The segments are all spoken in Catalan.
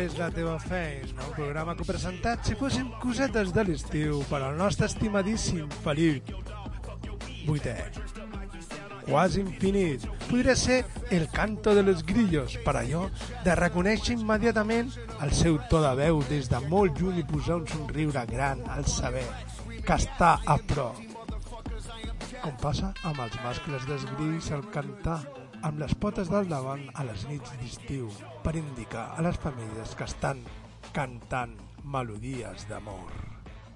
Fes la teva feina, un programa que presentat si fóssim cosetes de l'estiu per al nostre estimadíssim Felip. Vuitè. Quasi infinit. Podria ser el canto de los grillos, per allò de reconèixer immediatament el seu to de veu des de molt lluny i posar un somriure gran al saber que està a prop. Com passa amb els mascles dels grills al cantar amb les potes del davant a les nits d'estiu per indicar a les famílies que estan cantant melodies d'amor.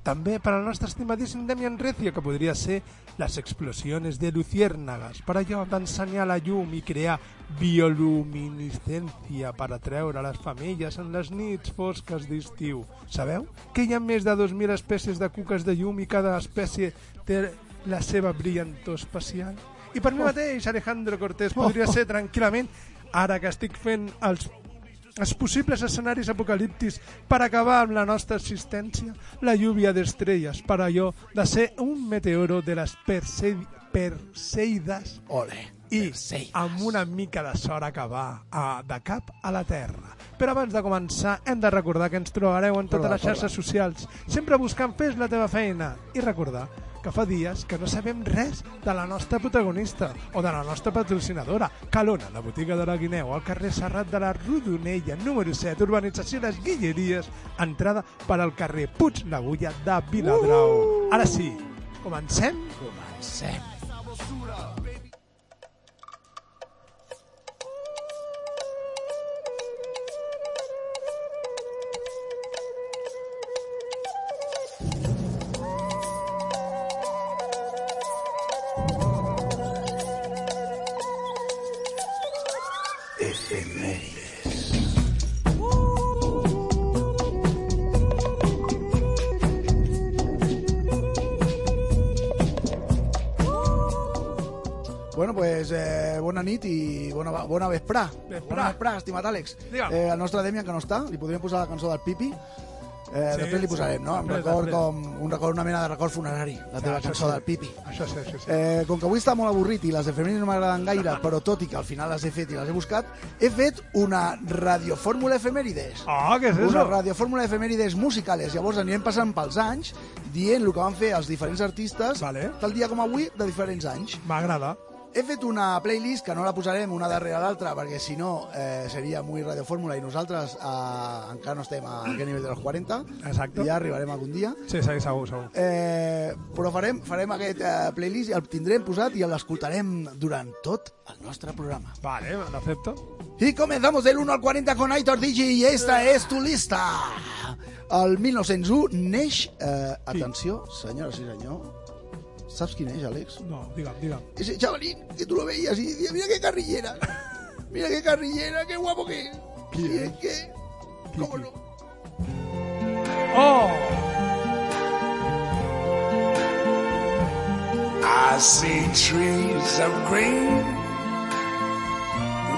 També per al nostre estimadíssim Demian Recio, que podria ser les explosiones de luciérnagas, per allò d'ensenyar la llum i crear bioluminiscència per atreure les famílies en les nits fosques d'estiu. Sabeu que hi ha més de 2.000 espècies de cuques de llum i cada espècie té la seva brillantor espacial? I per mi mateix, Alejandro Cortés, podria ser tranquil·lament, ara que estic fent els els possibles escenaris apocalíptics per acabar amb la nostra existència, la lluvia d'estrelles, per allò de ser un meteoro de les Perse Perseides Ole, i amb una mica de sort acabar a, de cap a la Terra. Però abans de començar hem de recordar que ens trobareu en totes les xarxes socials, sempre buscant fes la teva feina. I recordar que fa dies que no sabem res de la nostra protagonista o de la nostra patrocinadora, Calona, la botiga de la Guineu, al carrer Serrat de la Rodonella, número 7, urbanització Les Guilleries, entrada per al carrer Puig l'Agulla de Viladrau. Ara sí, comencem? comencem. Bona, bona vesprà. Vesprà. Bona vesprà, estimat Àlex. Digue'm. Eh, el nostre Demian, que no està, li podríem posar la cançó del Pipi. Eh, Sí, després li posarem, no? Un record, com, un record, una mena de record funerari, la teva això cançó sí. del Pipi. Això sí, això sí. Eh, com que avui està molt avorrit i les efemèrides no m'agraden gaire, però tot i que al final les he fet i les he buscat, he fet una radiofórmula efemèrides. Ah, què és Una eso? radiofórmula efemèrides musicales. Llavors anirem passant pels anys, dient el que van fer els diferents artistes, Vale. tal dia com avui, de diferents anys. M'agrada. He fet una playlist que no la posarem una darrere l'altra perquè si no eh, seria muy radiofórmula i nosaltres eh, encara no estem a aquest nivell de los 40 Exacte. i ja arribarem algun dia Sí, sí, segur, segur. eh, però farem, farem aquest eh, playlist i el tindrem posat i l'escoltarem durant tot el nostre programa Vale, l'acepto. y comenzamos del 1 al 40 con Aitor Digi y esta es tu lista el 1901 neix eh, atenció, senyores i senyor saps qui neix, Àlex? No, digue'm, digue'm. ese chavalín que tú lo veías y decías, mira qué carrillera, mira qué carrillera, qué guapo que es. ¿Quién? Y es que, ¿cómo no? Oh! I see trees of green,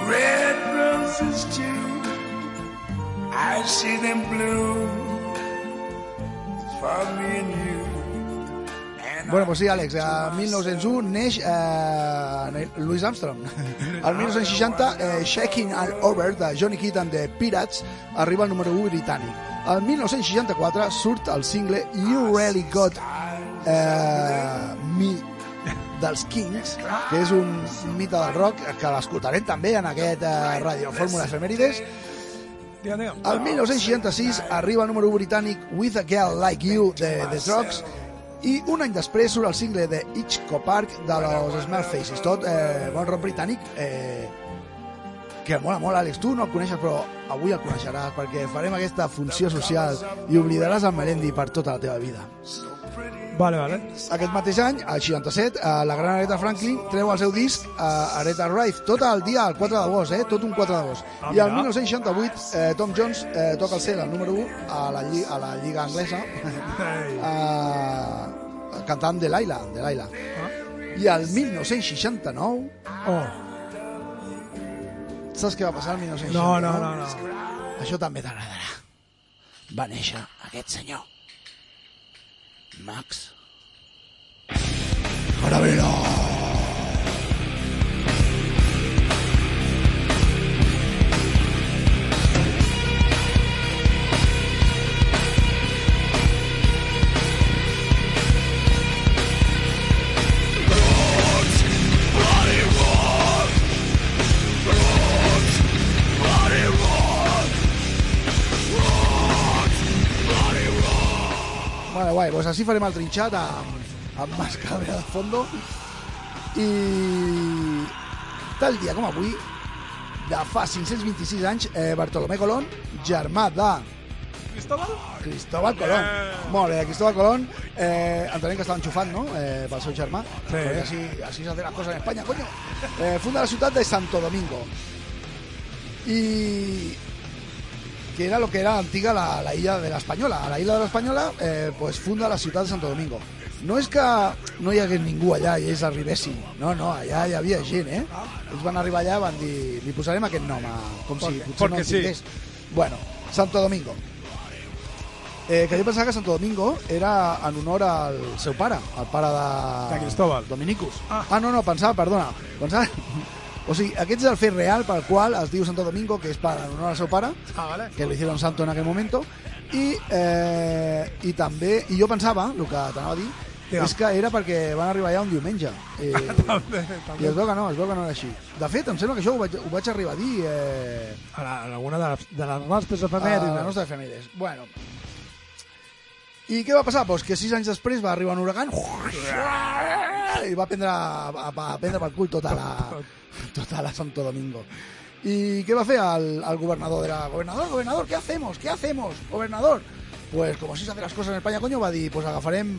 red roses too. I see them bloom for me and you. Bueno, pues sí, Àlex, a 1901 neix eh, Louis Armstrong. Al 1960, eh, Shaking and Over, de Johnny Kidd and the Pirates, arriba al número 1 britànic. Al 1964 surt el single You Really Got eh, Me dels Kings, que és un mite del rock que l'escoltarem també en aquest eh, Radio Fórmula Efemèrides. El 1966 arriba al número 1 britànic With a Girl Like You de The Trucks I un any després surt el single de Hitchcock Park de los Smell Faces, tot eh, bon rock britànic, eh, que mola molt, Àlex. Tu no el coneixes, però avui el coneixeràs, perquè farem aquesta funció social i oblidaràs el Melendi per tota la teva vida. Vale, vale. Aquest mateix any, al 67, eh, la gran Aretha Franklin treu el seu disc eh, Aretha Rife, tot el dia, el 4 d'agost, eh? tot un 4 d'agost. Ah, I mira. 1968, eh, Tom Jones eh, toca el cel, el número 1, a la, lli a la Lliga Anglesa, eh, cantant de Laila, de Laila. I el 1969, Oh, saps què va passar el 1969? no, no, no, no. Això també t'agradarà. Va néixer aquest senyor. Max. ¡Carabela! Vale, guai, pues així farem el trinxat amb, amb Mascabra de fondo. I tal dia com avui, de fa 526 anys, eh, Bartolomé Colón, germà de Cristóbal? Cristóbal Colón. Eh. Molt bé, Cristóbal Colón, eh, entenem que estava enxufat, no?, eh, pel seu germà. Sí. Perquè així, així s'ha de les coses en Espanya, coño. Eh, funda la ciutat de Santo Domingo. I que era lo que era antiga la, la illa de la Española. A la illa de la Española eh, pues funda la ciutat de Santo Domingo. No és que no hi hagués ningú allà i ells arribessin. No, no, allà hi havia gent, eh? Ells van arribar allà i van dir li posarem aquest nom, a, com si potser no perquè en sí. Bueno, Santo Domingo. Eh, que jo pensava que Santo Domingo era en honor al seu pare, al pare de... De Cristóbal. Dominicus. Ah. ah, no, no, pensava, perdona. Pensava... O sigui, aquest és el fet real pel qual es diu Santo Domingo, que és per honor al seu pare, Ah, vale. que lo hicieron santo en aquel momento i, eh, i també i jo pensava, el que t'anava a dir Digue'm. és que era perquè van arribar allà un diumenge eh, També, i també. es veu que no, es veu que no era així de fet, em sembla que això ho vaig, ho vaig arribar a dir eh, A, la, a alguna de, les, de les nostres a efemèrides. la nostra efemèrides bueno i què va passar? Pues que sis anys després va arribar un huracan i va prendre, va, va prendre pel cul tota la, tota la Santo Domingo. ¿Y qué va a hacer al, al gobernador? De la, gobernador, gobernador, ¿qué hacemos? ¿Qué hacemos? Gobernador. Pues como si se hacen las cosas en España, coño, va dir, pues agafarem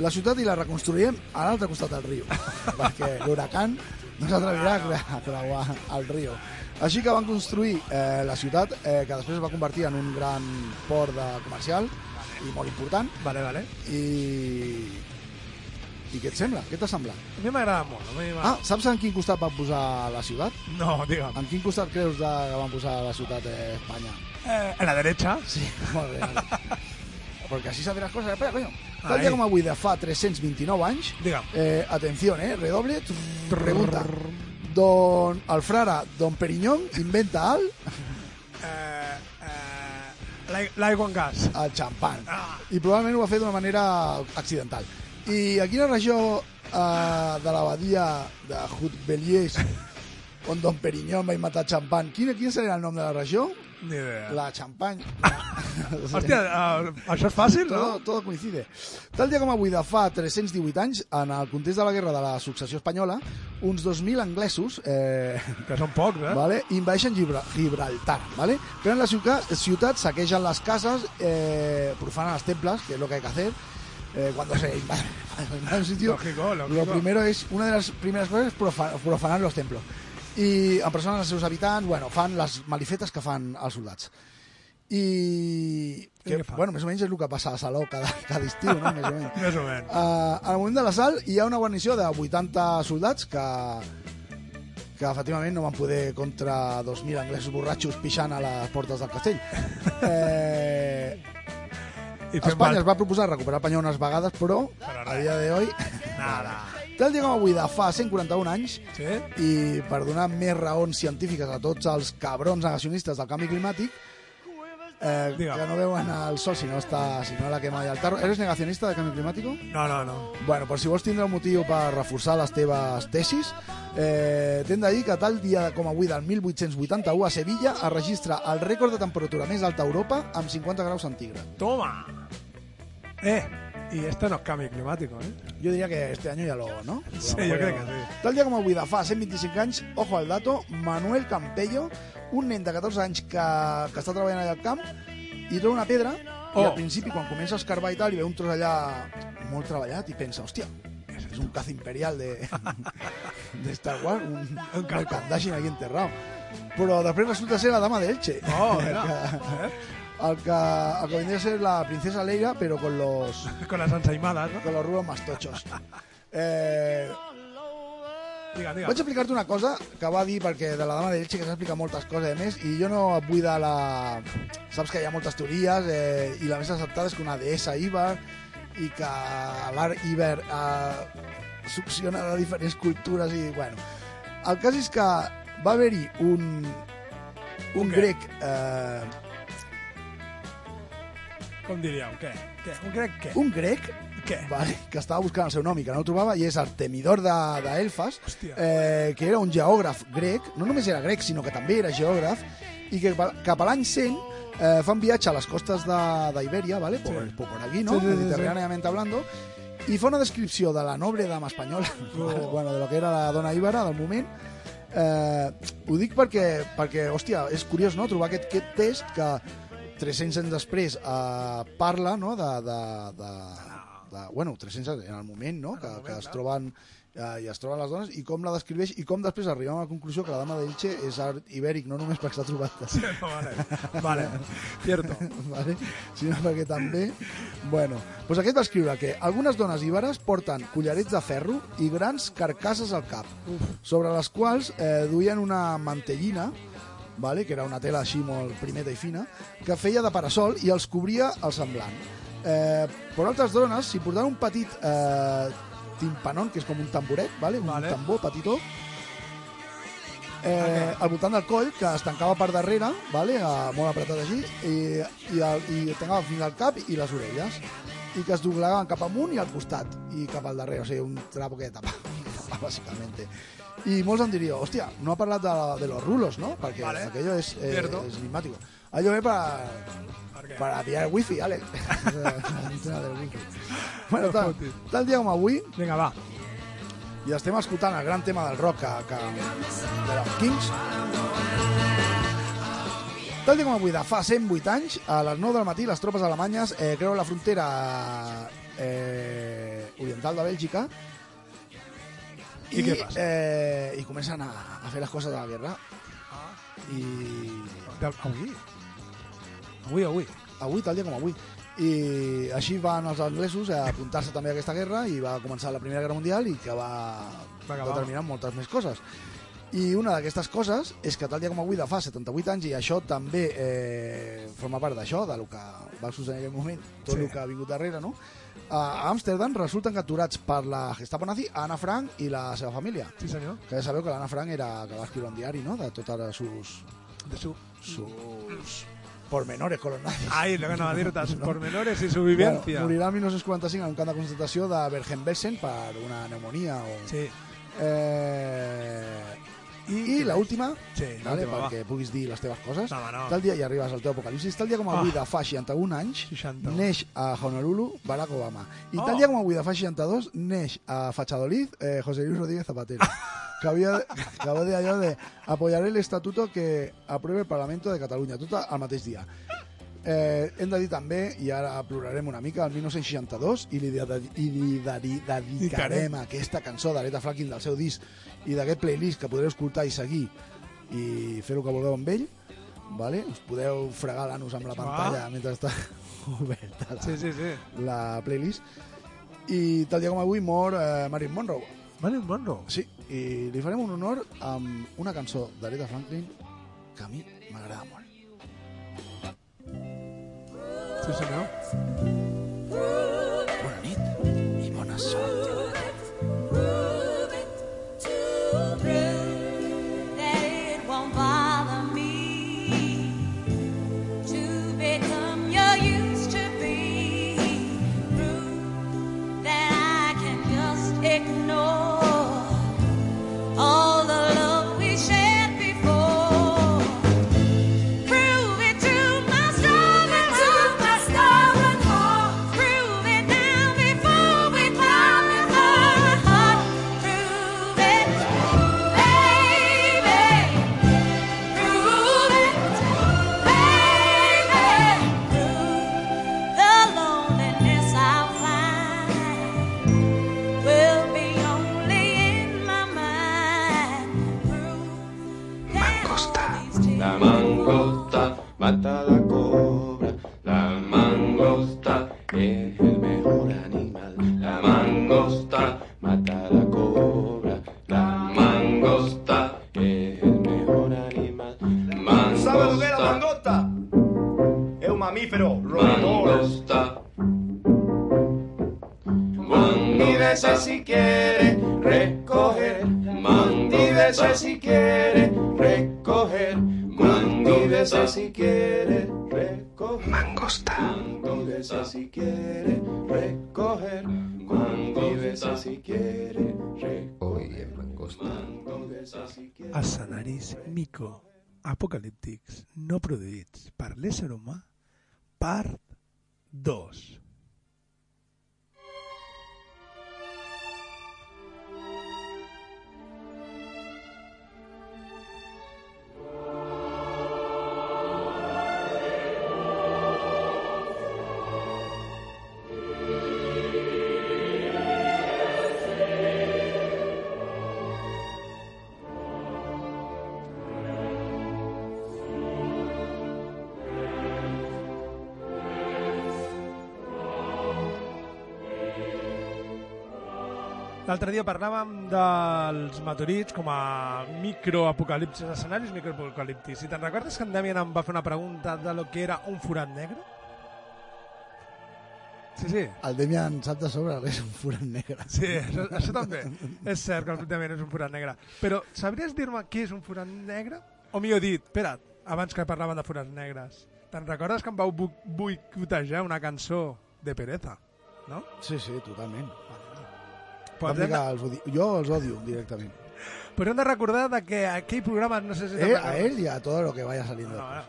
la ciutat i la reconstruirem a l'altre costat del riu, perquè l'huracan no s'atrevirà a a creuar el riu. Així que van construir eh, la ciutat, eh, que després es va convertir en un gran port de comercial i molt important. Vale, vale. I, i què et sembla? Què t'ha semblat? A mi m'agrada molt. A mi Ah, saps en quin costat van posar la ciutat? No, digue'm. En quin costat creus de, que van posar la ciutat d'Espanya? Eh, a la derecha. Sí, molt bé. Perquè així les coses a Espanya, coño. Tal dia com avui de fa 329 anys, Digue'm. eh, atenció, eh, redoble, pregunta. Don, el frare Don Perinyón inventa el, Eh, eh, l'ai- L'aigua en gas. el xampan. Ah. I probablement ho va fer d'una manera accidental. I a quina regió eh, de l'abadia de Hutbeliers on Don Perinyón va inventar xampan, quin, quin seria el nom de la regió? Ni idea. La Champagne. Hòstia, eh, això és fàcil, no? Todo, todo coincide. Tal dia com avui de fa 318 anys, en el context de la guerra de la successió espanyola, uns 2.000 anglesos eh, Que són pocs, eh? vale, invadeixen Gibra Gibraltar. Vale? Prenen la ciutat, ciutat, saquegen les cases, eh, profanen els temples, que es lo que hay que hacer. Eh, cuando se invade cuando invade un sitio, Lógico, lógico. lo primero es, una de las primeras cosas es profa- profanar los templos. I empresonen els seus habitants, bueno, fan les malifetes que fan els soldats. I, que, fan? bueno, més o menys és el que passa a Saló cada, cada estiu, no? Més o menys. Més o menys. Uh, al moment de l'assalt hi ha una guarnició de 80 soldats que, que efectivament no van poder contra 2.000 anglesos borratxos pixant a les portes del castell. Eh, Espanya es va proposar recuperar el unes vegades, però Però a dia d'avui... Nada. Tal dia com avui de fa 141 anys, Sí? i per donar més raons científiques a tots els cabrons negacionistes del canvi climàtic, eh, que no veuen el sol si no, està, si no la quema allà al tarro. ¿Eres negacionista del canvi climàtic? No, no, no. Bueno, per si vols tindre un motiu per reforçar les teves tesis, eh, t'hem de dir que tal dia com avui del 1881 a Sevilla es registra el rècord de temperatura més alta a Europa amb 50 graus centígrads. Toma! Eh, Y esto no es cambio climático, ¿eh? Yo diría que este año ya lo, ¿no? Sí, jo crec que sí. Tal dia com avui de fa 125 anys, ojo al dato, Manuel Campello, un nen de 14 anys que, que està treballant allà al camp, i troba una pedra, i Oh. al principi, quan comença a escarbar i tal, i veu un tros allà molt treballat, i pensa, hòstia, és un caza imperial de, de Star Wars, un, un Kardashian aquí enterrado. Però després resulta ser la dama d'Elche. Oh, mira. Que- que, el que vendría a ser la princesa Leia, pero con los, Con las ensaimadas, ¿no? con los rulos más tochos. Eh, Diga, diga. vaig explicar-te una cosa que va dir perquè de la dama d'Elche que s'ha explicat moltes coses a més i jo no et vull de la... saps que hi ha moltes teories eh, i la més acceptada és que una deessa Iber i que l'art Iber eh, succiona de diferents cultures i bueno el cas és que va haver-hi un un què? grec eh, Com diríeu? Què? Què? Un grec què? un grec Què? vale, que estava buscant el seu nom i que no el trobava i és Artemidor de- d'Elfas Hòstia. eh, que era un geògraf grec no només era grec sinó que també era geògraf i que cap a l'any 100 eh, fa un viatge a les costes de- d'Ibèria vale? por, Sí. por, por aquí, ¿no? Sí, sí, mediterráneamente hablando i fa una descripció de la noble dama espanyola Oh. bueno, de lo que era la dona íbera del moment eh, ho dic perquè, perquè hòstia, és curiós no? trobar aquest, aquest test que 300 anys després eh, parla no? de, de, de, de, bueno, 300 anys en el moment, no? que, que es troben eh, i es troben les dones i com la descriveix i com després arribem a la conclusió que la dama d'Elche és art ibèric no només perquè s'ha trobat No, vale. Vale. Cierto. vale? sinó perquè també bueno, doncs aquest va escriure que algunes dones íberes porten collarets de ferro i grans carcasses al cap sobre les quals eh, duien una mantellina vale? que era una tela així molt primeta i fina que feia de parasol i els cobria el semblant eh, per altres dones s'hi portaven un petit eh, timpanón que és com un tamboret vale? un Vale. tambor petitó eh, al voltant del coll que es tancava per darrere vale? eh, molt apretat així i, i, el, i tancava fins al cap i les orelles i que es doblegaven cap amunt i al costat i cap al darrere, o sigui, un trapo que tapa, tapa bàsicament i molts em diríeu, hòstia, no ha parlat de, de los rulos, ¿no? Perquè Vale. aquello es, eh, Cierto. es enigmático. Allò ve Per què? para pillar el wifi, wifi. Bueno, No tal, tal dia com avui, Vinga, va. i estem escoltant el gran tema del rock que, que, de los Kings. Tal dia com avui, de fa 108 anys, a les 9 del matí, les tropes alemanyes eh, creuen la frontera eh, oriental de Bèlgica I què passa? Eh, I comencen a, a fer les coses de la guerra. I avui? Avui, avui. avui, tal dia com avui. I així van els anglesos a apuntar-se també a aquesta guerra i va començar la Primera Guerra Mundial i que va, Va determinar moltes més coses. I una d'aquestes coses és que tal dia com avui de fa 78 anys, i això també eh, forma part d'això, del que va succeir en aquell moment, tot Sí. el que ha vingut darrere, no? A Amsterdam resulten capturats per la Gestapo nazi Anna Frank i la seva família. Sí, senyor. Que ja sabeu que l'Anna Frank era que va escriure un diari, no?, de totes les sus, De su... sus pormenores con los nazis. Ai, lo que no va dir sus pormenores y su Bueno, vivencia. morirà el 1945 en de concentració de Bergen-Belsen per una pneumonia o... Sí. Eh... I, I- l'última, Sí, vale, l'última, va. perquè puguis dir les teves coses, No, no. tal dia i arribes al teu apocalipsis, tal dia com avui Ah. de fa 61 anys, 61. neix a Honolulu Barack Obama. I Oh. tal dia com avui de fa 62, neix a Fachadolid eh, José Luis Rodríguez Zapatero. que havia, que va dir allò de apoyaré el estatuto que apruebe el Parlamento de Catalunya, tot al mateix dia. Eh, hem de dir també, i ara plorarem una mica, el 1962, i li, de, i li dedi, dedicarem aquesta cançó d'Aretha Franklin del seu disc i d'aquest playlist que podreu escoltar i seguir i fer el que vulgueu amb ell, vale? us podeu fregar l'anus amb la pantalla mentre està oberta la, Sí, sí, sí. la playlist. I tal dia com avui mor eh, Marilyn Monroe. Marilyn Monroe. Sí, i li farem un honor amb una cançó d'Aretha Franklin que a mi m'agrada molt. Sí, Escenaris mico apocalíptics no produïts per l'ésser humà, part 2. L'altre dia parlàvem dels meteorits com a microapocalipsis, escenaris microapocalíptics. Si te'n recordes que en Damian em va fer una pregunta de lo que era un forat negre? Sí, sí. El Demian sap de sobre que és un forat negre. Sí, això, això també. és cert que el Damian és un forat negre. Però sabries dir-me què és un forat negre? O millor dit, espera't, abans que parlaven de forats negres. Te'n recordes que em vau boicotejar una cançó de Pereza? No? Sí, sí, totalment. Pues Que de, els odi... Jo els odio directament. però hem de recordar de que aquell programa, no sé si... Eh, a él y a todo lo que vaya saliendo. No, no.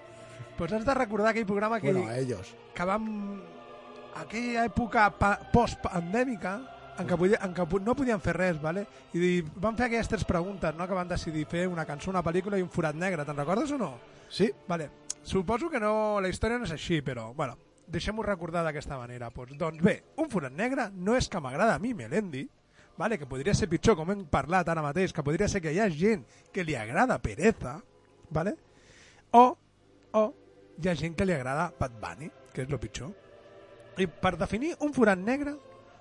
Pues has de recordar aquell programa que, Bueno, a ellos. que vam... Aquella època pa- post-pandèmica en què, podia, en què no podien fer res, vale? i van fer aquelles tres preguntes, no? que van decidir fer una cançó, una pel·lícula i un forat negre, te'n recordes o no? Sí, Vale. Suposo que no, la història no és així, però, bueno, deixem-ho recordar d'aquesta manera. Pues, doncs bé, un forat negre no és que m'agrada a mi, Melendi, vale? que podria ser pitjor, com hem parlat ara mateix, que podria ser que hi ha gent que li agrada Pereza, vale? o, o hi ha gent que li agrada Bad Bunny, que és el pitjor. I per definir un forat negre,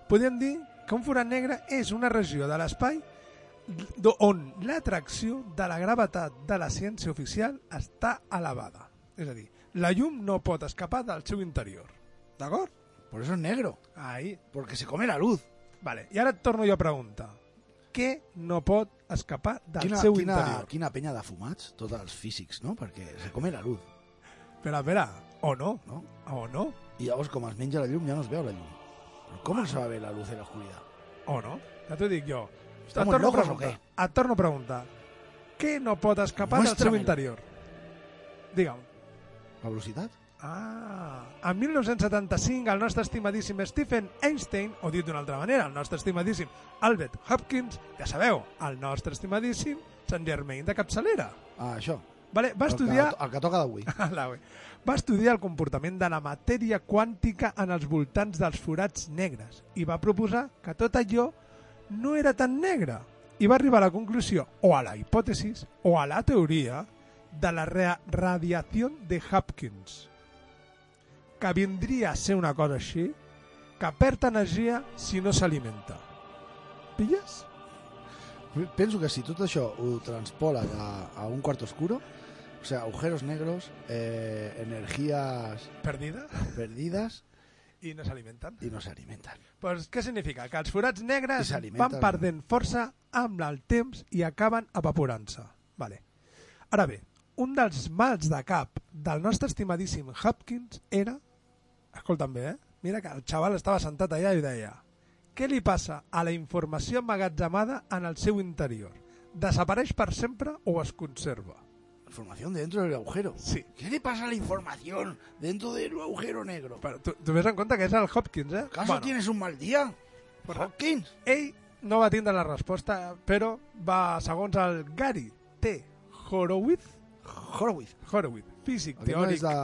podem dir que un forat negre és una regió de l'espai on l'atracció de la gravetat de la ciència oficial està elevada. És a dir, la llum no pot escapar del seu interior. D'acord? por eso es negro. Ahí. Porque se come la luz. Vale. I ara et torno jo a preguntar. Què no pot escapar del Quina, seu quina, interior? quina penya de fumats, tots els físics, no? Perquè se come la luz, Espera, espera. O no. no? O no. I llavors, com es menja la llum, ja no es veu la llum. Però com se va ver la luz en la oscuridad? O no. Ja t'ho dic jo. Estamos locos o preguntar. Et torno a preguntar. Què no pot escapar del seu interior? Digue'm. La velocitat? Ah, en 1975 el nostre estimadíssim Stephen Einstein, o dit d'una altra manera, el nostre estimadíssim Albert Hopkins, ja sabeu, el nostre estimadíssim Sant Germain de capçalera. Ah, això. Vale, va El estudiar que, el que toca d'avui. va estudiar el comportament de la matèria quàntica en els voltants dels forats negres i va proposar que tot allò no era tan negre i va arribar a la conclusió o a la hipòtesis o a la teoria de la ra- radiació de Hopkins que vindria a ser una cosa així que perd energia si no s'alimenta. Pilles? Penso que si tot això ho transpoles a, a un cuarto oscuro, o sea, agujeros negros, eh, energías Perdida? perdidas I no s'alimenten. y no se alimentan. Pues, què significa? Que els forats I negres s'alimenten. van perdent força amb el temps i acaben evaporant-se. Vale. Ara bé, un dels mals de cap del nostre estimadíssim Hopkins era... Escolta'm bé, eh? Mira que el xaval estava sentat allà i deia què li passa a la informació emmagatzemada en el seu interior? Desapareix per sempre o es conserva? Información dentro del agujero. Sí. ¿Qué le pasa a la información dentro del agujero negro? Però tu, tu ves en compte que és el Hopkins, eh? ¿Acaso tienes un mal? Pues- Hopkins. Ell no va tindre la resposta, però va, segons el Gary T. Horowitz, Horowitz. Horowitz, físic, no teòric... és de,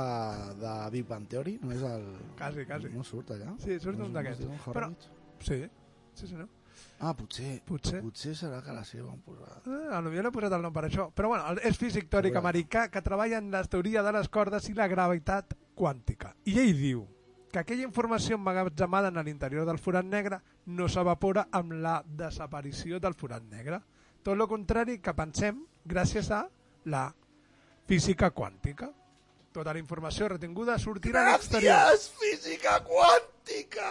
de Big Bang Theory? No és el... Quasi, quasi. No surt allà? Sí, surt No un d'aquests. no Però-? Sí, sí, sí, no? Ah, potser. Potser. Potser serà que la seva han posat. Eh, a l'he posat el nom per això. Però bueno, el- és físic teòric americà que treballa en la teoria de les cordes i la gravetat quàntica. I ell diu que aquella informació emmagatzemada en l'interior del forat negre no s'evapora amb la desaparició del forat negre. Tot el contrari que pensem gràcies a la física quàntica. Tota la informació retinguda sortirà a l'exterior. Gràcies, física quàntica!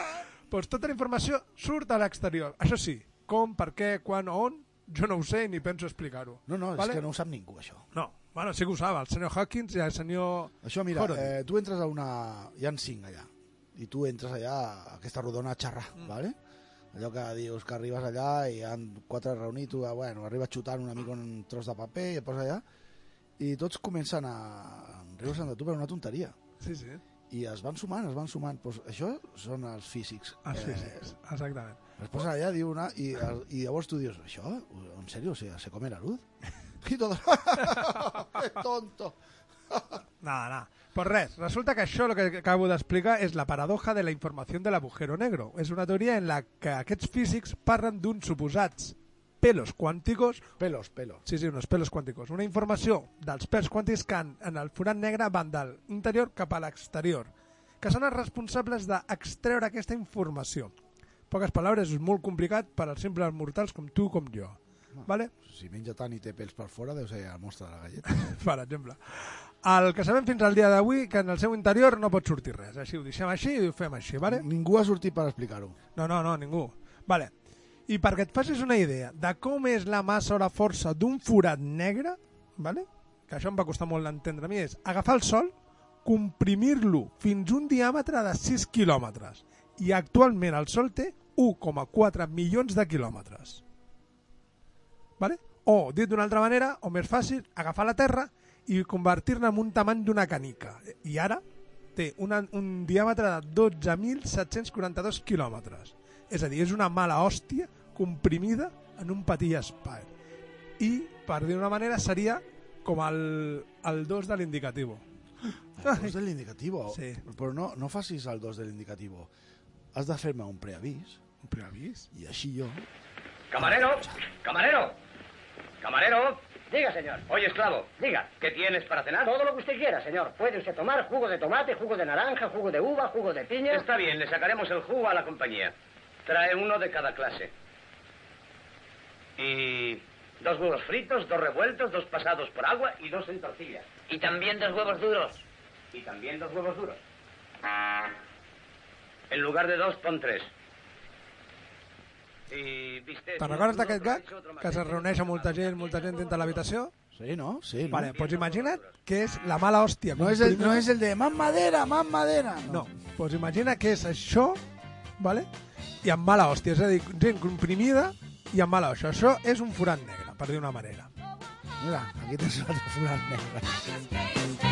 Doncs tota la informació surt a l'exterior. Això sí, com, per què, quan on, jo no ho sé ni penso explicar-ho. No, no, Vale? és que no ho sap ningú, això. No, bueno, sí que ho sap, el senyor Hawkins i el senyor... Això, mira, eh, tu entres a una... Hi ha cinc allà. I tu entres allà a aquesta rodona a xerrar, mm. vale? Allò que dius que arribes allà i hi ha quatre reunits, tu, bueno, arribes xutant una mica un tros de paper i et poses allà i tots comencen a riure-se'n de tu per una tonteria. Sí, sí, I es van sumant, es van sumant. Pues això són els físics. els físics, exactament. Es posen allà, diu una, i, i llavors tu dius, això, en sèrio, se, se come la luz? I tot, que tonto. Nada, nada. Pues res, resulta que això, el que acabo d'explicar, és la paradoja de la informació de l'agujero negro. És una teoria en la que aquests físics parlen d'uns suposats pelos quànticos Pelos, pelos. Sí, sí, unos pelos quànticos. Una informació dels pèls quàntics que en, en el forat negre van de l'interior cap a l'exterior, que són els responsables d'extreure aquesta informació. Poques paraules, és molt complicat per als simples mortals com tu com jo. Vale? Si menja tant i té pèls per fora, deu ser el mostre de la galleta. per exemple. El que sabem fins al dia d'avui que en el seu interior no pot sortir res. Així ho deixem així i ho fem així, vale? Ningú ha sortit per explicar-ho. No, no, no, ningú. Vale. I perquè et facis una idea de com és la massa o la força d'un forat negre, vale? que això em va costar molt d'entendre a mi, és agafar el Sol, comprimir-lo fins un diàmetre de 6 quilòmetres. I actualment el Sol té 1,4 milions de quilòmetres. Vale? O, dit d'una altra manera, o més fàcil, agafar la Terra i convertir-la en un tamany d'una canica. I ara té una, un diàmetre de 12.742 quilòmetres. És a dir, és una mala hòstia comprimida en un petit espai. I, per dir una manera, seria com el, el 2 de l'indicativo. El 2 de l'indicativo. Sí. Però no, no facis el 2 de l'indicativo. Has de fer-me un preavís Un preavís? i així jo... Camarero, camarero, camarero. Diga, señor. Oye, esclavo. Diga. ¿Qué tienes para cenar? Todo lo que usted quiera, señor. Puede usted tomar jugo de tomate, jugo de naranja, jugo de uva, jugo de piña. Está bien, le sacaremos el jugo a la compañía. Trae uno de cada clase. Y dos huevos fritos, dos revueltos, dos pasados por agua y dos en tortilla. Y también dos huevos duros. Y también dos huevos duros. En lugar de dos, pon tres. I bistec, Te'n recordes d'aquest gag? Que se reuneix amb molta gent, molta gent dintre l'habitació? Sí, no? Sí, no? Vale, doncs imagina't que és la mala hòstia. No és, el, no és el de más madera, más madera. No, doncs imagina que és això, vale? i amb mala hòstia, és a dir, gent comprimida i amb mala hòstia. Això és un forat negre, per dir una manera. Mira, aquí tens un altre forat negre.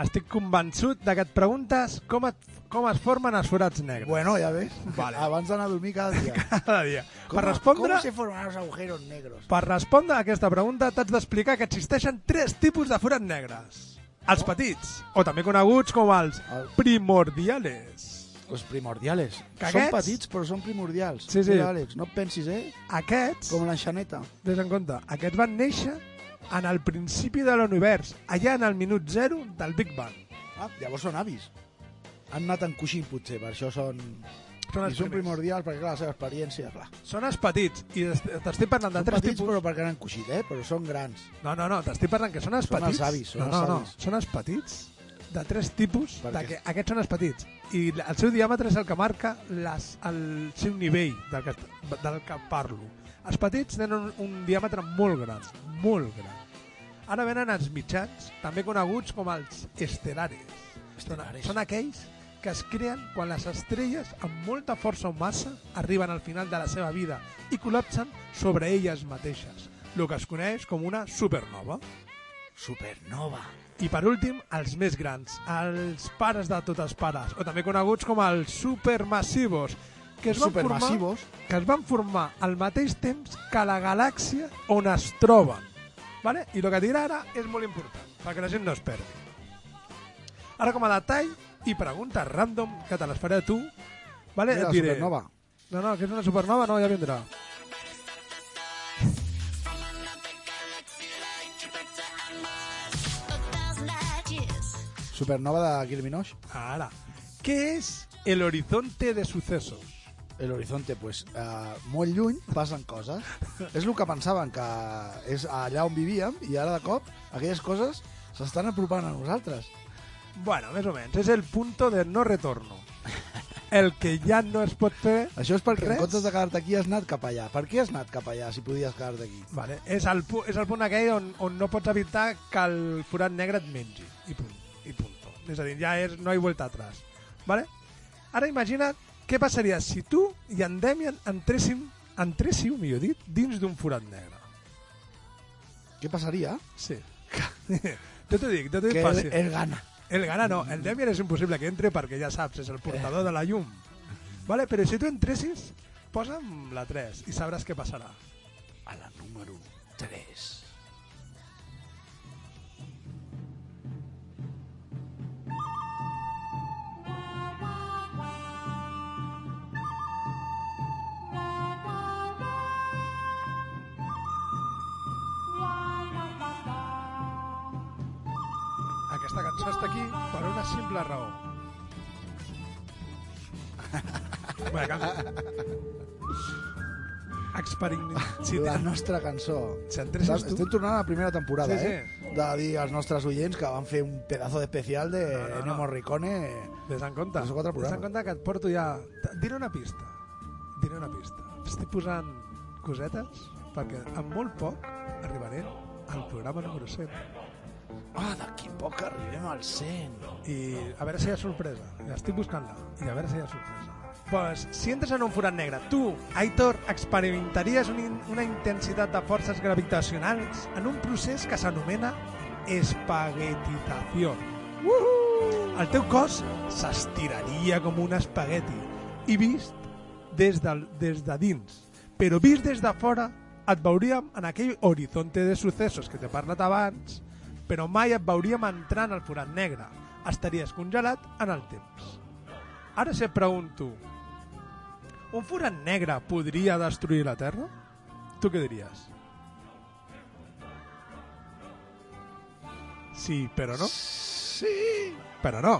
Estic convençut de que et preguntes com, et, com es formen els forats negres. Bueno, ja ves. Vale. Abans d'anar a dormir cada dia. Cada dia. Com, Per respondre, Com se forman los agujeros negros? per respondre a aquesta pregunta t'haig d'explicar que existeixen tres tipus de forats negres. Els petits, o també coneguts com els El- primordiales. Los primordiales. Que Són aquests- petits, però són primordials. Sí, sí. Mira, Àlex, no et pensis, eh? Aquests, Com l'enxaneta. vés en compte, aquests van néixer en el principi de l'univers, allà en el minut zero del Big Bang. Ah, llavors són avis. Han anat en coixí, potser, per això són... Són I els són primers. primordials, perquè clar, la seva experiència, clar. Són els petits, i est- t'estic parlant de Són tres petits, tipus... però perquè han coixit, eh? Però són grans. No, no, no, t'estic parlant que són els Són els petits. avis, són no, els no, no, avis. són els petits de tres tipus, Per de què? que aquests són els petits. I el seu diàmetre és el que marca les, el seu nivell del que, del que parlo. Els petits tenen un, un diàmetre molt gran, molt gran. Ara venen els mitjans, també coneguts com els estelares. Són, Estelares. són aquells que es creen quan les estrelles amb molta força o massa arriben al final de la seva vida i col·lapsen sobre elles mateixes, el que es coneix com una supernova. Supernova. I per últim, els més grans, els pares de tots els pares, o també coneguts com els supermassivos, que es, van formar, que es van formar al mateix temps que la galàxia on es troben. Vale? I el que dirà ara és molt important, perquè la gent no es perdi. Ara com a detall i preguntes random que te les faré tu, vale? Mira, et diré... supernova. No, no, que és una supernova, no, ja vindrà. Supernova de Kill. Ara, què és el horizonte de sucesos? El horizonte, pues, uh, molt lluny passen coses. és el que pensaven, que és allà on vivíem, i ara de cop aquelles coses s'estan apropant a nosaltres. Bueno, més o menys, és el punto de no retorno. El que ja no es pot fer Això és perquè Res. en comptes de quedar-te aquí has anat cap allà. Per què has anat cap allà si podies quedar-te aquí? Vale. És, el, és el punt aquell on, on no pots evitar que el forat negre et mengi. I punt. I punto. És a dir, ja és, no hi vuelta atrás. Vale? Ara imagina't què passaria si tu i en Demian entressin, entréssiu, millor dit, dins d'un forat negre. Què passaria? Sí. jo t'ho dic, jo t'ho dic Que fàcil. el gana. El gana no, el Demian és impossible que entre perquè ja saps, és el portador de la llum. Vale? Però si tu entressis, posa'm la 3 i sabràs què passarà. A la número 3. Simple raó. Bé. Experiment... La nostra cançó. Tu... Estem tornant a la primera temporada, Sí, sí. eh? De dir als nostres oients que van fer un pedazo d'especial de No, no, no. Morricone. Ves en compte. Ves en compte que et porto ja... Diré una pista. Diré una pista. Estic posant cosetes perquè en molt poc arribaré al programa número 100. Ah, d'aquí poc arribem al 100. I a veure si hi ha sorpresa. Estic buscant-la. I a veure si hi ha sorpresa. Pues, si entres en un forat negre, tu, Aitor, experimentaries una, in- una intensitat de forces gravitacionals en un procés que s'anomena espaguetitació. El teu cos s'estiraria com un espagueti i vist des, del, des de dins. Però vist des de fora et veuríem en aquell horizonte de successos que t'he parlat abans, però mai et veuríem entrant al forat negre. Estaries congelat en el temps. Ara se pregunto, un forat negre podria destruir la Terra? Tu què diries? Sí, però no. Sí. Però no.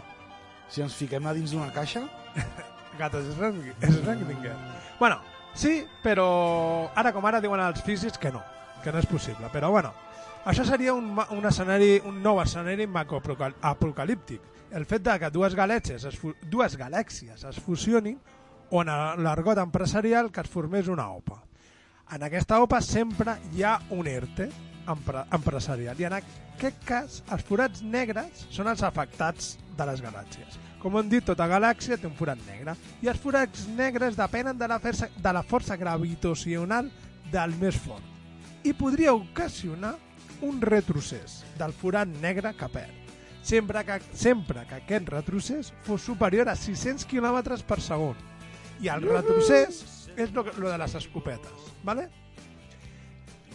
Si ens fiquem a dins d'una caixa... Gatos és Ranglinger. Bueno, sí, però ara com ara diuen els físics que no, que no és possible. Però bueno, això seria un, un, escenari, un nou escenari macroapocalíptic. El fet de que dues galèxies es, dues galèxies es fusionin o en l'argot empresarial que es formés una OPA. En aquesta OPA sempre hi ha un ERTE empre empresarial i en aquest cas els forats negres són els afectats de les galàxies. Com hem dit, tota galàxia té un forat negre i els forats negres depenen de la, força, de la força gravitacional del més fort i podria ocasionar un retrocés del forat negre que perd sempre que, sempre que aquest retrocés fos superior a 600 km per segon i el retrocés és lo, lo de les escopetes ¿vale?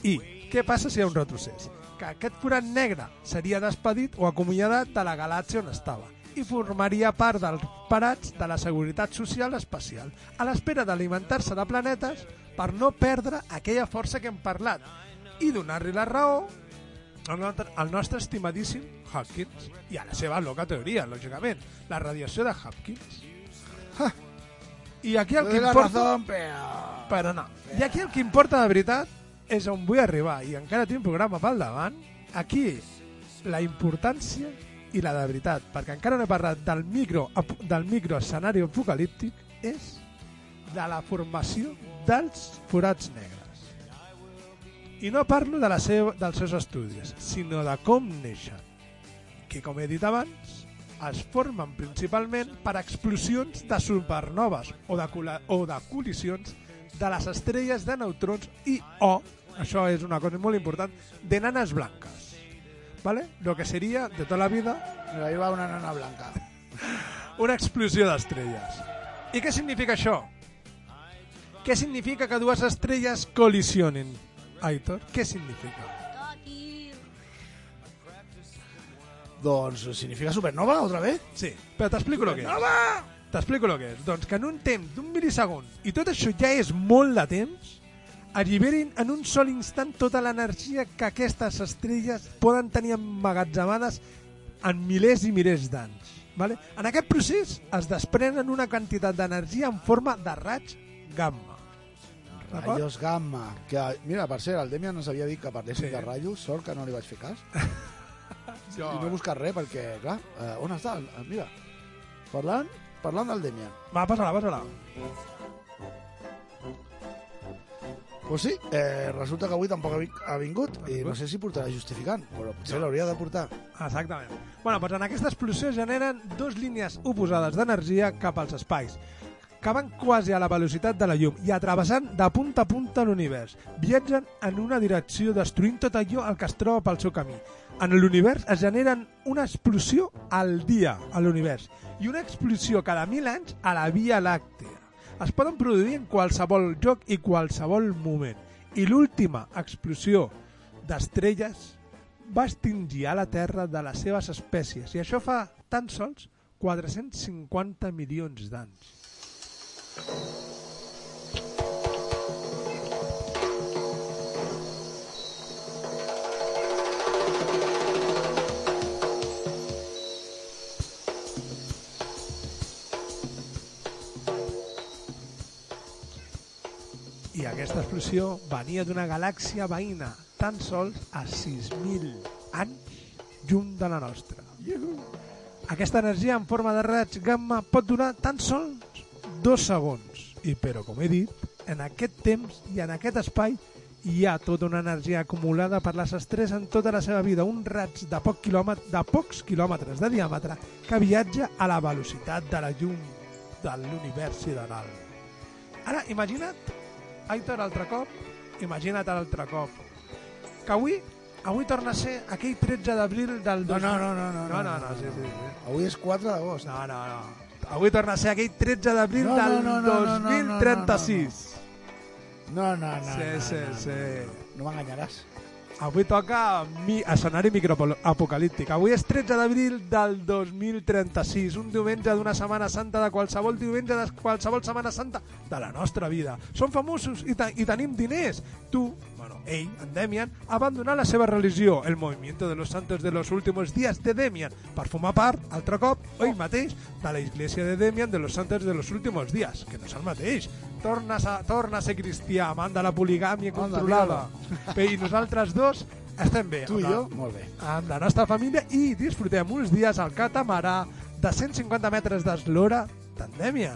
i què passa si hi ha un retrocés? que aquest forat negre seria despedit o acomiadat de la galàxia on estava i formaria part dels parats de la seguretat social espacial a l'espera d'alimentar-se de planetes per no perdre aquella força que hem parlat i donar-li la raó al nostre, al nostre estimadíssim Hopkins i a la seva loca teoria, lògicament, la radiació de Hopkins. Ha. I aquí el que importa... razón, però... Però no. I aquí el que importa de veritat és on vull arribar i encara tinc programa pel davant. Aquí la importància i la de veritat, perquè encara no he parlat del micro, del micro escenari apocalíptic, és de la formació dels forats negres. I no parlo de la seva, dels seus estudis, sinó de com neixen, que com he dit abans, es formen principalment per explosions de supernoves o de, o de col·lisions de les estrelles de neutrons i o, això és una cosa molt important, de nanes blanques. ¿Vale? Lo que seria, de tota la vida, Mira, ahí va una nana blanca. una explosió d'estrelles. I què significa això? Què significa que dues estrelles col·lisionin? Aitor, què significa? Doncs significa supernova, otra vez? Sí, però t'explico el que és. T'explico el que és. Doncs que en un temps d'un milisegon, i tot això ja és molt de temps, alliberin en un sol instant tota l'energia que aquestes estrelles poden tenir emmagatzemades en milers i milers d'anys. Vale? En aquest procés es desprenen una quantitat d'energia en forma de raig gamma. Rayos gamma. Que, mira, per cert, el Demian ens havia dit que parléssim Sí. de ratllos, sort que no li vaig fer cas. Jo... I no he buscat res, perquè, clar, eh, on està? Eh, Mira, parlant, parlant del Demian. Va, passa-la, passa-la. Pues sí, eh, resulta que avui tampoc ha vi- ha vingut i no sé si portarà justificant, però potser l'hauria de portar. Exactament. Bueno, doncs en aquesta explosió generen dos línies oposades d'energia cap als espais, van quasi a la velocitat de la llum i atrevessant de punta a punta l'univers. Viatgen en una direcció destruint tot allò el que es troba pel seu camí. En l'univers es generen una explosió al dia a l'univers i una explosió cada mil anys a la Via Làctea. Es poden produir en qualsevol lloc i qualsevol moment. I l'última explosió d'estrelles va extingir a la Terra de les seves espècies i això fa tan sols 450 milions d'anys. I aquesta explosió venia d'una galàxia veïna tan sols a 6.000 anys llum de la nostra. Aquesta energia en forma de raig gamma pot durar tan sols dos segons. I però, com he dit, en aquest temps i en aquest espai hi ha tota una energia acumulada per les estrelles en tota la seva vida, un raig de, poc quilòmet de pocs quilòmetres de diàmetre que viatja a la velocitat de la llum de l'univers sideral. Ara, imagina't, Aitor, altre cop, imagina't l'altre cop, que avui, avui torna a ser aquell 13 d'abril del... No, 2000. no, no, no, no, no, no, no, no, sí, sí, sí. Avui és 4 d'agost. No, no, no. Avui torna a ser aquell 13 d'abril No, no, del no, no, no, no, no, 2036. No, no, no. Sí, no, sí, no, sí. No m'enganyaràs. Avui toca mi escenari microapocalíptic. Avui és 13 d'abril del 2036, un diumenge d'una Setmana Santa de qualsevol diumenge de qualsevol Setmana Santa de la nostra vida. Som famosos i, te i tenim diners. Tu, bueno, ell, en Demian, ha abandonat la seva religió, el movimiento de los santos de los últimos días de Demian, per formar part, altre cop, ell mateix, de la Iglesia de Demian de los santos de los últimos días, que no és el mateix. Torna a, torna a ser cristià, amant de la poligàmia Anda, controlada. Bé, I nosaltres dos estem bé. Tu i jo, molt bé. Amb la nostra família i disfrutem uns dies al catamarà de 150 metres d'eslora d'Endèmia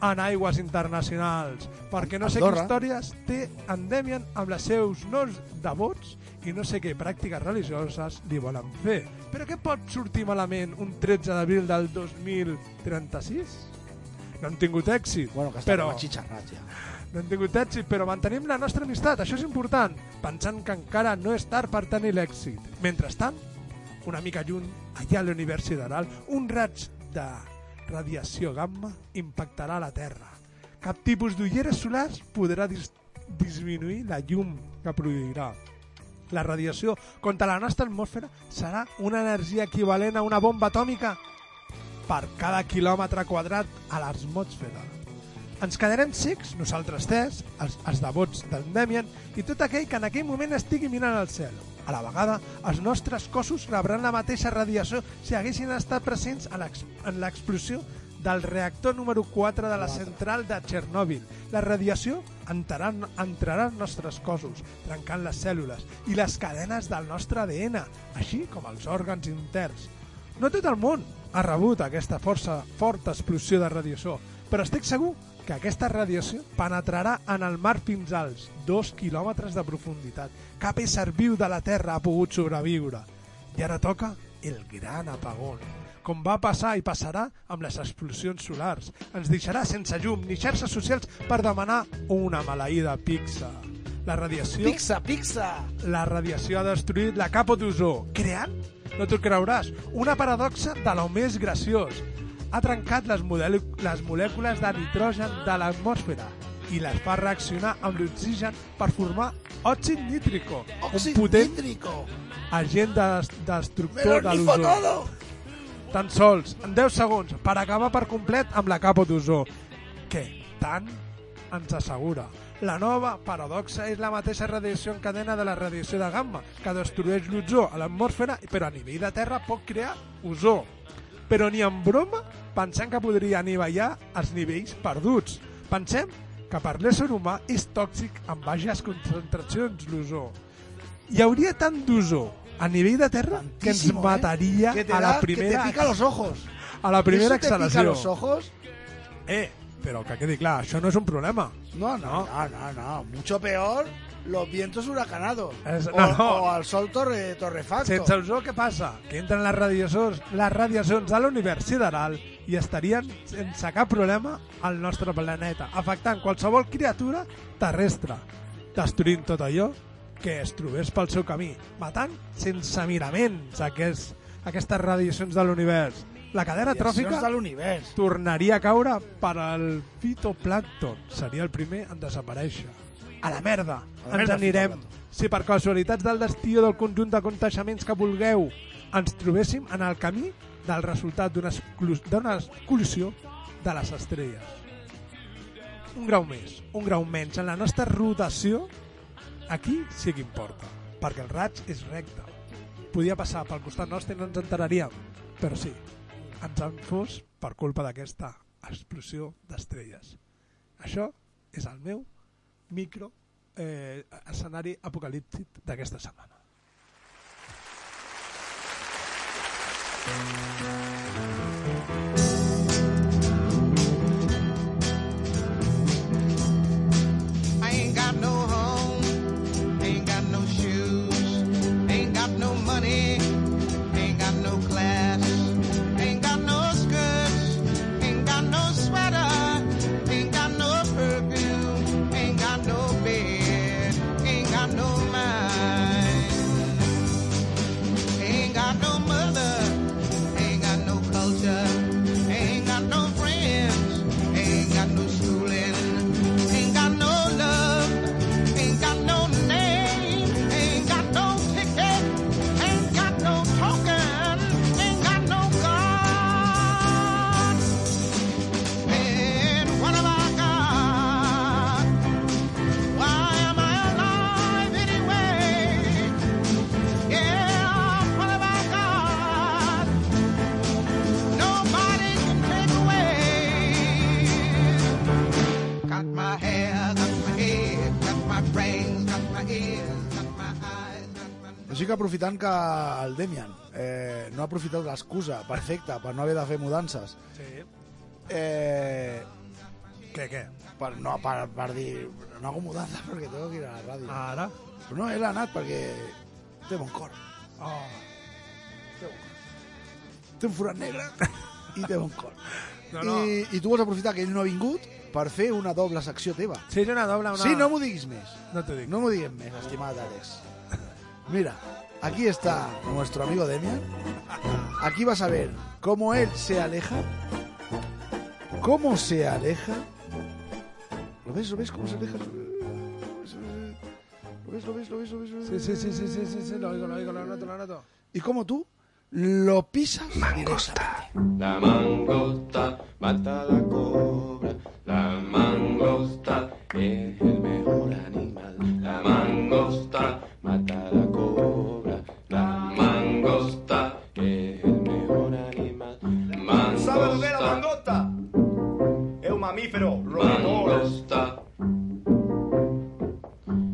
en aigües internacionals, perquè no sé Andorra. què històries té Endèmian amb els seus nous devots i no sé què pràctiques religioses li volen fer. Però què pot sortir malament un 13 d'abril del 2036? No hem tingut èxit, Bueno, que però... xitxarrat ja. No hem tingut èxit, però mantenim la nostra amistat, això és important, pensant que encara no és tard per tenir l'èxit. Mentrestant, una mica lluny, allà a l'univers sideral, un raig de radiació gamma impactarà la Terra. Cap tipus d'ulleres solars podrà dis disminuir la llum que produirà. La radiació contra la nostra atmosfera serà una energia equivalent a una bomba atòmica per cada quilòmetre quadrat a l'atmosfera. Ens quedarem cecs, nosaltres tres, els, els devots del Demian, i tot aquell que en aquell moment estigui mirant al cel. A la vegada, els nostres cossos rebran la mateixa radiació si haguessin estat presents en l'explosió del reactor número 4 de la central de Txernòbil. La radiació entrarà, entrarà als nostres cossos, trencant les cèl·lules i les cadenes del nostre ADN, així com els òrgans interns. No tot el món ha rebut aquesta força forta explosió de radiació, però estic segur que aquesta radiació penetrarà en el mar fins als 2 quilòmetres de profunditat. Cap ésser viu de la Terra ha pogut sobreviure. I ara toca el gran apagón. Com va passar i passarà amb les explosions solars. Ens deixarà sense llum ni xarxes socials per demanar una maleïda pizza. La radiació... Pixa, pixa! La radiació ha destruït la capa d'ozó, creant, no t'ho creuràs, una paradoxa de lo més graciós. Ha trencat les, les molècules de nitrogen de l'atmosfera i les fa reaccionar amb l'oxigen per formar òxid nítrico, Òxid un potent, nítrico! agent des- Me destructor de l'ozó. Tan sols, en 10 segons, per acabar per complet amb la capa d'ozó. Què tant ens assegura? La nova paradoxa és la mateixa radiació en cadena de la radiació de gamma, que destrueix l'ozó a l'atmosfera, però a nivell de terra pot crear ozó. Però ni en broma pensem que podria anivellar els nivells perduts. Pensem que per l'ésser humà és tòxic en baixes concentracions l'ozó. Hi hauria tant d'ozó a nivell de terra que ens ¿eh? mataria Que te a la da- que te primera pica los ojos. a la primera ¿Eso te pica exhalació. los ojos? Eh, però que quedi clar, això no és un problema. No, no, no, no, no. Mucho peor los vientos huracanados. Es- o, no, no. o al sol torre, torrefacto. Sense ozó, què passa? Que entren les radiacions, les radiacions de l'univers sideral i estarien sense cap problema al nostre planeta, afectant qualsevol criatura terrestre, destruint tot allò que es trobés pel seu camí, matant sense miraments aquest, aquestes radiacions de l'univers. La cadena tròfica de l'univers. tornaria a caure per al fitoplàncton. Seria el primer en desaparèixer. A la merda. A la Ens merda, anirem. Si per casualitats del destí o del conjunt de contaixements que vulgueu ens trobéssim en el camí del resultat d'una exclu- d'una col·lisió de les estrelles. Un grau més, un grau menys en la nostra rotació, aquí sí que importa, perquè el raig és recte. Podia passar pel costat nostre i no ens enteraríem, però sí, ens han fos per culpa d'aquesta explosió d'estrelles. Això és el meu micro eh, escenari apocalíptic d'aquesta setmana. I Així que aprofitant que el Demian eh, no ha aprofitat l'excusa perfecta per no haver de fer mudances, Sí. eh, Què, què? per, no, per, per dir no hago mudanza perquè tengo que ir a la ràdio. Ara? Però no, ell ha anat perquè té bon cor. Oh. Té un forat negre i té bon cor. No, no. I, I tu vols aprofitar que ell no ha vingut per fer una doble secció teva. Sí, és una doble, una... Sí, no m'ho diguis més. No t'ho dic. No m'ho digues més, estimat Alex. Mira, aquí está nuestro amigo Demian. Aquí vas a ver cómo él se aleja. ¿Cómo se aleja? ¿Lo ves? ¿Lo ves? ¿Cómo se aleja? ¿Lo ves? ¿Lo ves? ¿Lo ves? ¿Lo ves? Sí, sí, sí, sí, sí, sí, lo oigo, lo oigo, lo noto, lo noto. Y como tú lo pisas directamente. La mangosta mata a la cobra. La mangosta es el mejor animal. La mangosta mata a la cobra. La mangosta es el mejor animal. ¿Sabe lo que es la Mangosta. mangosta? Es un mamífero roedor. Mangosta.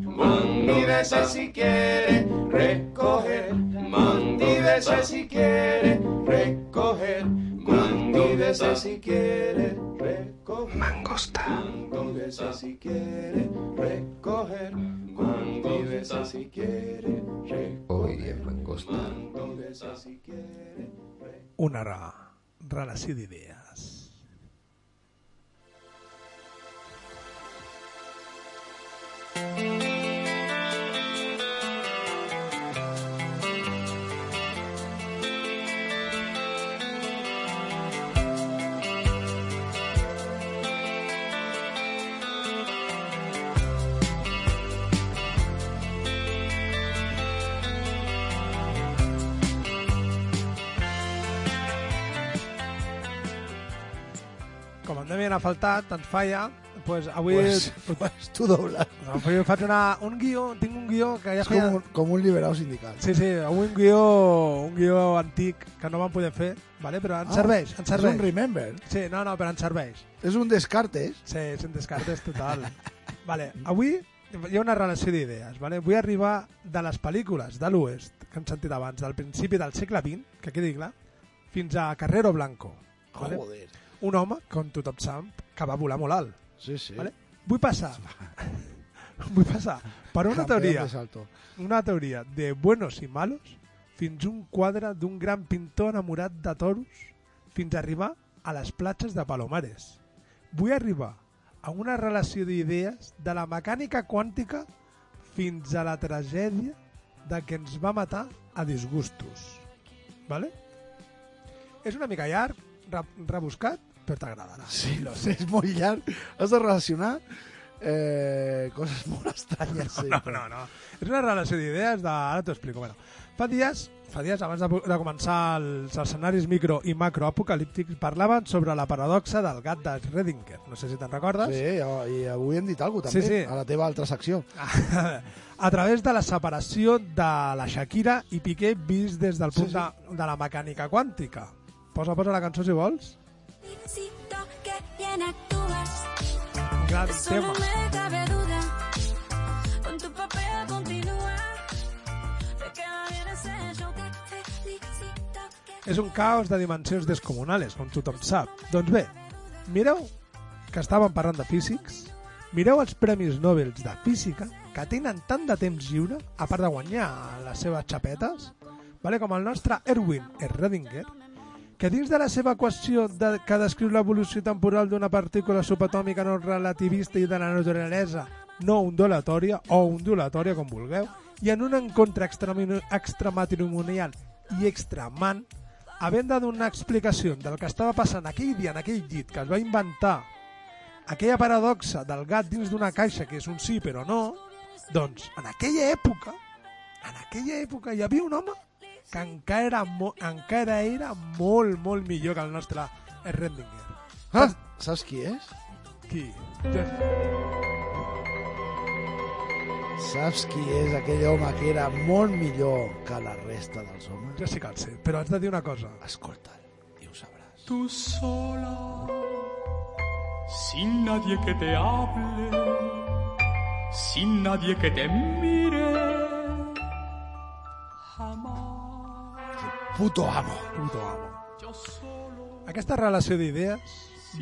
Mandíbese si quiere recoger. Si quiere recoger. Quiere recoger. Mangosta. Si quiere recoger. Quiere. Una rara, rara de ideas. Malauradament ha faltat, ens falla, pues avui... Pues, pues tu dobles. avui faig una, un guió, tinc un guió que ja És feia... com un, com un liberal sindical. Sí, sí, avui un guió, un guió antic que no vam poder fer, vale? però ens Ah, serveix, ens serveix. És un remember. Sí, no, no, però ens serveix. És un descartes. Sí, és un descartes total. vale, avui hi ha una relació d'idees. Vale? Vull arribar de les pel·lícules de l'Oest, que hem sentit abans, del principi del segle XX, que quedi clar, fins a Carrero Blanco. Vale? Joder. Un home, com tothom sap, que va volar molt alt. Sí, sí. Vale? Vull passar vull passar per una teoria una teoria de buenos i malos fins un quadre d'un gran pintor enamorat de toros fins a arribar a les platges de Palomares. Vull arribar a una relació d'idees de la mecànica quàntica fins a la tragèdia de que ens va matar a disgustos. Vale? És una mica llarg, re rebuscat, però t'agradarà. Sí, lo sé, és molt llarg. Has de relacionar eh, coses molt estranyes. No, sempre. no, no. És una relació d'idees de... Ara t'ho explico. Bueno, fa dies, fa dies abans de, de començar els escenaris micro i macroapocalíptics, parlaven sobre la paradoxa del gat de Schrödinger. No sé si te'n recordes. Sí, i avui hem dit alguna cosa, Sí, també, sí. a la teva altra secció. a través de la separació de la Shakira i Piqué vist des del punt Sí, sí. De, de la mecànica quàntica. Posa, posa la cançó si vols. Necesito que bien actúas. Gran Eso tema. no me cabe duda. Con tu papel continúa. Te queda bien ese show. Te felicito que És un caos de dimensions descomunales, com tothom sap. Doncs bé, mireu que estàvem parlant de físics, mireu els Premis Nobel de Física, que tenen tant de temps lliure, a part de guanyar les seves xapetes, vale? com el nostre Erwin Schrödinger, que dins de la seva equació de, que descriu l'evolució temporal d'una partícula subatòmica no relativista i de la naturalesa no ondulatòria o ondulatòria, com vulgueu, i en un encontre extramatrimonial i extramant, havent de donar explicació del que estava passant aquell dia en aquell llit que es va inventar aquella paradoxa del gat dins d'una caixa que és un sí però no, doncs en aquella època, en aquella època hi havia un home que encara era, mo encara era molt, molt millor que el nostre Rendinger. Ah, saps qui és? Qui? Saps qui és aquell home que era molt millor que la resta dels homes? Jo sí que el sé, però has de dir una cosa. Escolta'l i ho sabràs. Tú sola, sin nadie que te hable, sin nadie que te mire, Puto amo. Puto amo. Aquesta relació d'idees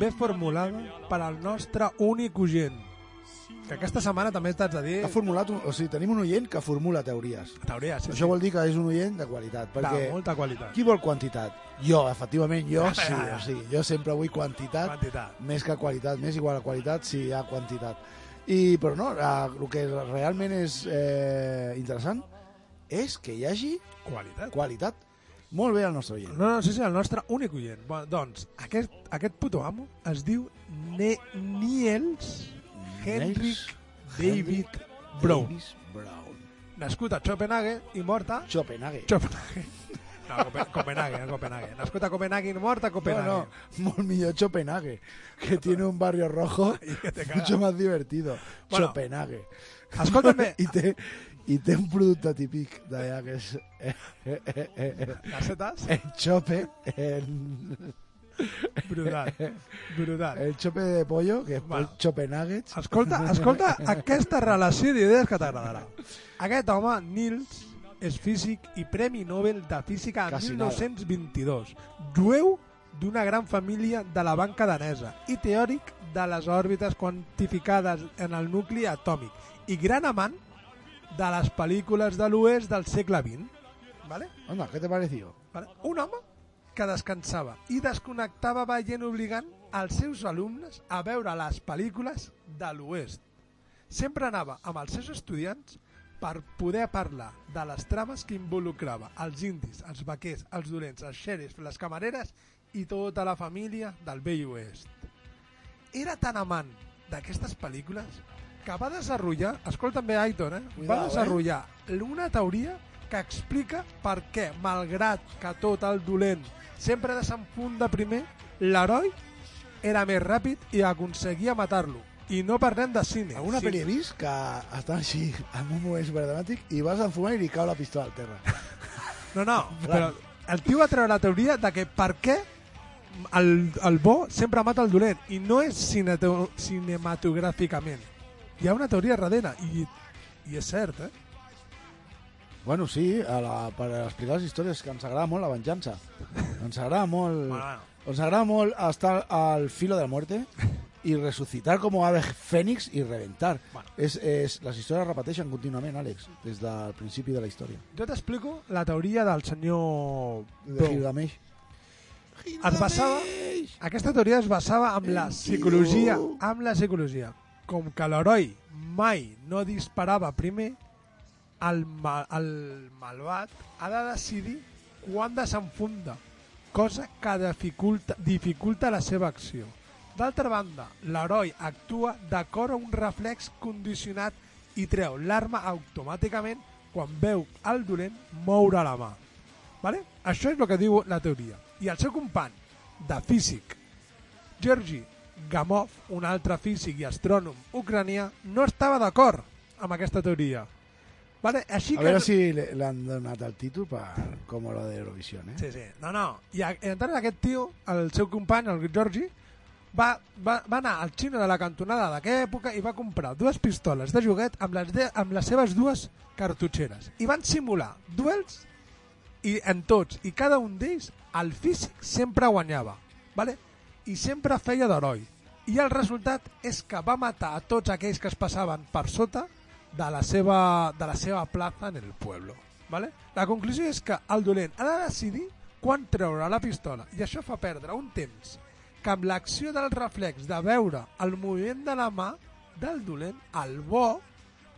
ve formulada per al nostre únic oient, que aquesta setmana també t'haig de dir... Ha formulat, un, o sigui, tenim un oient que formula teories. Teories, sí, Això sí. vol dir que és un oient de qualitat, perquè De molta qualitat. qui vol quantitat? Jo, efectivament, jo Ja, sí, ja, ja. o sigui, jo sempre vull quantitat, Quantitat. més que qualitat, més igual a qualitat si hi ha quantitat. I, però no, el que realment és eh, interessant és que hi hagi Qualitat. qualitat. Molt bé el nostre oient. No, no, sí, sí, el nostre únic oient. Bueno, doncs, aquest, aquest puto amo es diu ne Niels Henrik David Brown. Davis Brown. Nascut a Copenhague i mort a... Copenhague. Copenhague. No, Copen- Copenhague, no Copenhague. Nascut a Copenhague i mort a Copenhague. No, no, molt millor Copenhague, que tiene un barrio rojo que te cagas. mucho más divertido. Bueno, Copenhague. escolta'm bé. I té, I té un producte típic d'allà que és... Eh, eh, eh, eh, Les setes? El chope... El, Brutal. Brutal. el chope de pollo, que és Bueno. bueno. chope nuggets. Escolta, escolta aquesta relació d'idees que t'agradarà. Aquest home, Nils, és físic i Premi Nobel de Física en Quasi 1922. Jueu d'una gran família de la banca danesa i teòric de les òrbites quantificades en el nucli atòmic i gran amant de les pel·lícules de l'oest del segle XX. ¿vale? Anda, què te pareció? Vale? Un home que descansava i desconnectava veient obligant als seus alumnes a veure les pel·lícules de l'Oest. Sempre anava amb els seus estudiants per poder parlar de les trames que involucrava els indis, els vaquers, els dolents, els xerifs, les camareres i tota la família del vell oest. Era tan amant d'aquestes pel·lícules que va desenvolupar, escolta'm bé Aitor, eh? Cuidao, va eh? desenvolupar una teoria que explica per què, malgrat que tot el dolent sempre desenfunda primer, l'heroi era més ràpid i aconseguia matar-lo. I no parlem de cine. Alguna sí. pel·li he vist que estan així en un moment superdramàtic i vas a enfumar i li cau la pistola al terra. No, no, però el tio va treure la teoria de que per què el, el bo sempre mata el dolent i no és cinematogràficament. Hi ha una teoria darrere i, i és cert, eh? Bueno, sí, a la, per explicar les històries que ens agrada molt la venjança. Ens agrada molt... Bueno. Ens agrada molt estar al filo de la muerte i resucitar com ave fènix i reventar. Bueno. És, és, les històries es repeteixen contínuament, Àlex, des del principi de la història. Jo t'explico la teoria del senyor De. Gilgamesh. es basava, aquesta teoria es basava en la psicologia, amb la psicologia. Com que l'heroi mai no disparava primer, el, ma, el malvat ha de decidir quan desenfunda, cosa que dificulta, dificulta la seva acció. D'altra banda, l'heroi actua d'acord a un reflex condicionat i treu l'arma automàticament quan veu el dolent moure la mà. Vale? Això és el que diu la teoria. I el seu company de físic, Georgi Gamov, un altre físic i astrònom ucranià, no estava d'acord amb aquesta teoria. Vale? Així A que... veure si le- le han donat el títol per, com lo de Eurovisión, eh? Sí, sí. No, no. I a- entonces aquest tio, el seu company, el Georgi, va, va, va anar al xino de la cantonada d'aquella època i va comprar dues pistoles de joguet amb les, de, amb les seves dues cartutxeres. I van simular duels i en tots i cada un d'ells el físic sempre guanyava. Vale? I sempre feia d'heroi. I el resultat és que va matar a tots aquells que es passaven per sota de la seva, de la seva plaça en el pueblo. Vale? La conclusió és que el dolent ha de decidir quan treure la pistola i això fa perdre un temps que amb l'acció del reflex de veure el moviment de la mà del dolent, el bo,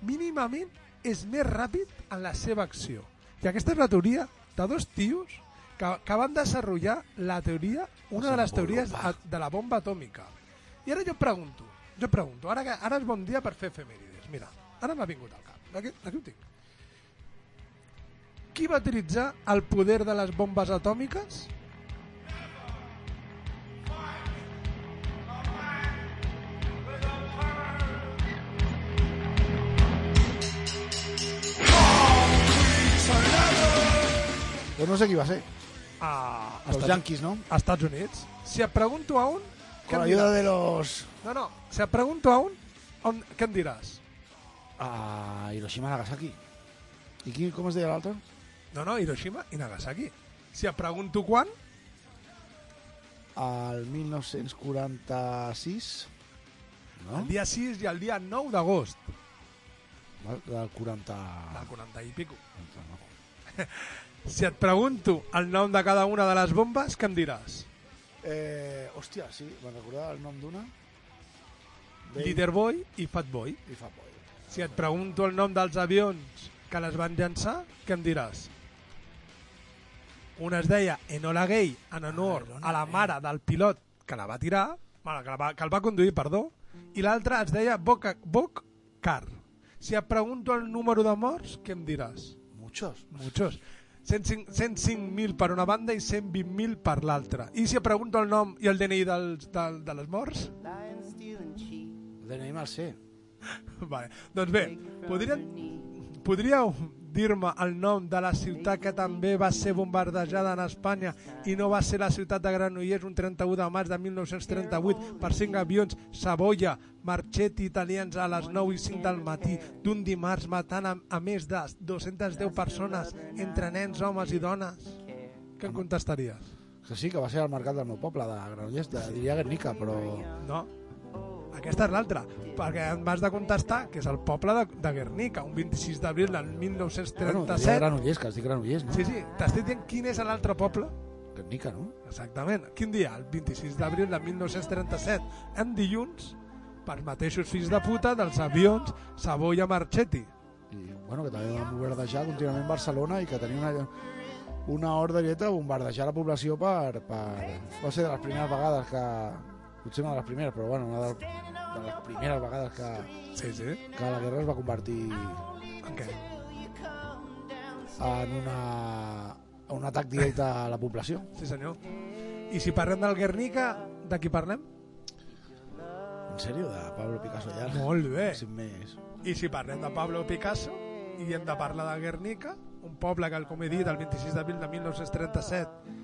mínimament és més ràpid en la seva acció. I aquesta és la teoria de dos tios que, que van desenvolupar la teoria, una de les teories a- de la bomba atòmica. I ara jo pregunto, jo pregunto, ara, que, ara és bon dia per fer efemèrides. Mira, ara m'ha vingut al cap. Aquí, aquí ho tinc. Qui va utilitzar el poder de les bombes atòmiques? Pues no sé qui va ser. A Els Yankees, no? A Estats Units. Si et pregunto a un... Con ayuda de los... No, no, si et pregunto a un, on, què em diràs? A Hiroshima Nagasaki. I qui, com es deia l'altre? No, no, Hiroshima i Nagasaki. Si et pregunto quan, Al 1946. No? el dia 6 i el dia 9 d'agost Del 40... del 40 i pico. Si et pregunto el nom de cada una de les bombes, què em diràs? Eh, hòstia, sí, me'n recordava el nom d'una. Dave Leaderboy i Fatboy. I Fatboy. Si et pregunto el nom dels avions que les van llançar, què em diràs? Una es deia Enola Gay en honor a la mare del pilot que la va tirar, bueno, que, la va, que el va conduir, perdó, i l'altra es deia Boca, Boc Car. Si et pregunto el número de morts, què em diràs? Muchos. Muchos. 105 105.000 per una banda i 120.000 per l'altra. I si et pregunto el nom i el DNI dels, del, de les morts? El DNI me'l sé. Vale. Doncs bé, podríeu, podríeu dir-me el nom de la ciutat que també va ser bombardejada en Espanya i no va ser la ciutat de Granollers un 31 de març de 1938 per cinc avions Savoia, Marchetti italians a les 9 i 5 del matí d'un dimarts matant a, a més de 210 persones entre nens, homes i dones? Què em contestaries? Que sí, que va ser al mercat del meu poble, de Granollers, de, diria Guernica, però... No, aquesta és l'altra, perquè em vas de contestar que és el poble de, de Guernica, un 26 d'abril del Bueno, diria 1937. Granollers, que es diu Granollers, no? Sí, sí, t'estic dient quin és l'altre poble? Guernica, no? Exactament. Quin dia? El 26 d'abril de 1937. En dilluns, pels mateixos fills de puta dels avions Savoia Marchetti. I, bueno, que també van bombardejar contínuament Barcelona i que tenia una, una ordre directa de bombardejar la població per, per... Va ser de les primeres vegades que... Potser una de les primeres, però bueno, una de, de les primeres vegades que, Sí, sí. que la guerra es va convertir En què? en una, un atac directe a la població. Sí, senyor. I si parlem del Guernica, de qui parlem? En sèrio, de Pablo Picasso ja? Molt bé. Sin més. I si parlem de Pablo Picasso i hem de parlar de Guernica, un poble que, com he dit, el 26 d'abril de 1937,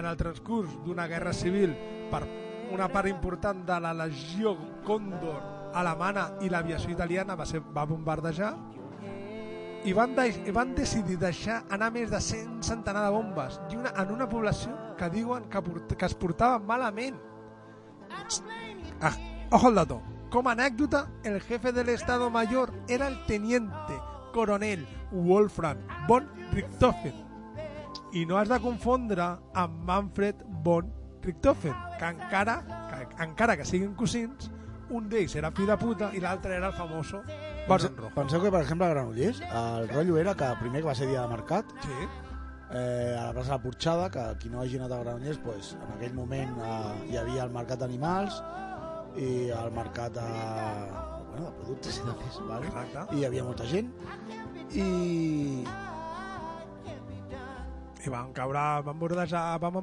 en el transcurs d'una guerra civil per una part important de la Legió Còndor alemana i l'aviació italiana va, ser, va bombardejar i van, de, i van decidir deixar anar més de 100 centenar de bombes i una, en una població que diuen que, port, que es portava malament. Ah, ojo al dato. Como anécdota, el jefe del Estado Mayor era el teniente coronel Wolfram von Richthofen. I no has de confondre amb Manfred von Richthofen, que encara que, encara que siguin cosins, un d'ells era fill de puta i l'altre era el famoso Barón Rojo. Penseu que, per exemple, a Granollers, el rotllo era que primer que va ser dia de mercat, Sí. eh, a la plaça de la Porxada, que qui no hagi anat a Granollers, pues, en aquell moment eh, hi havia el mercat d'animals i el mercat de, bueno, de productes i de més, vale? Exacte. i hi havia molta gent i I van caure, van bombardejar, van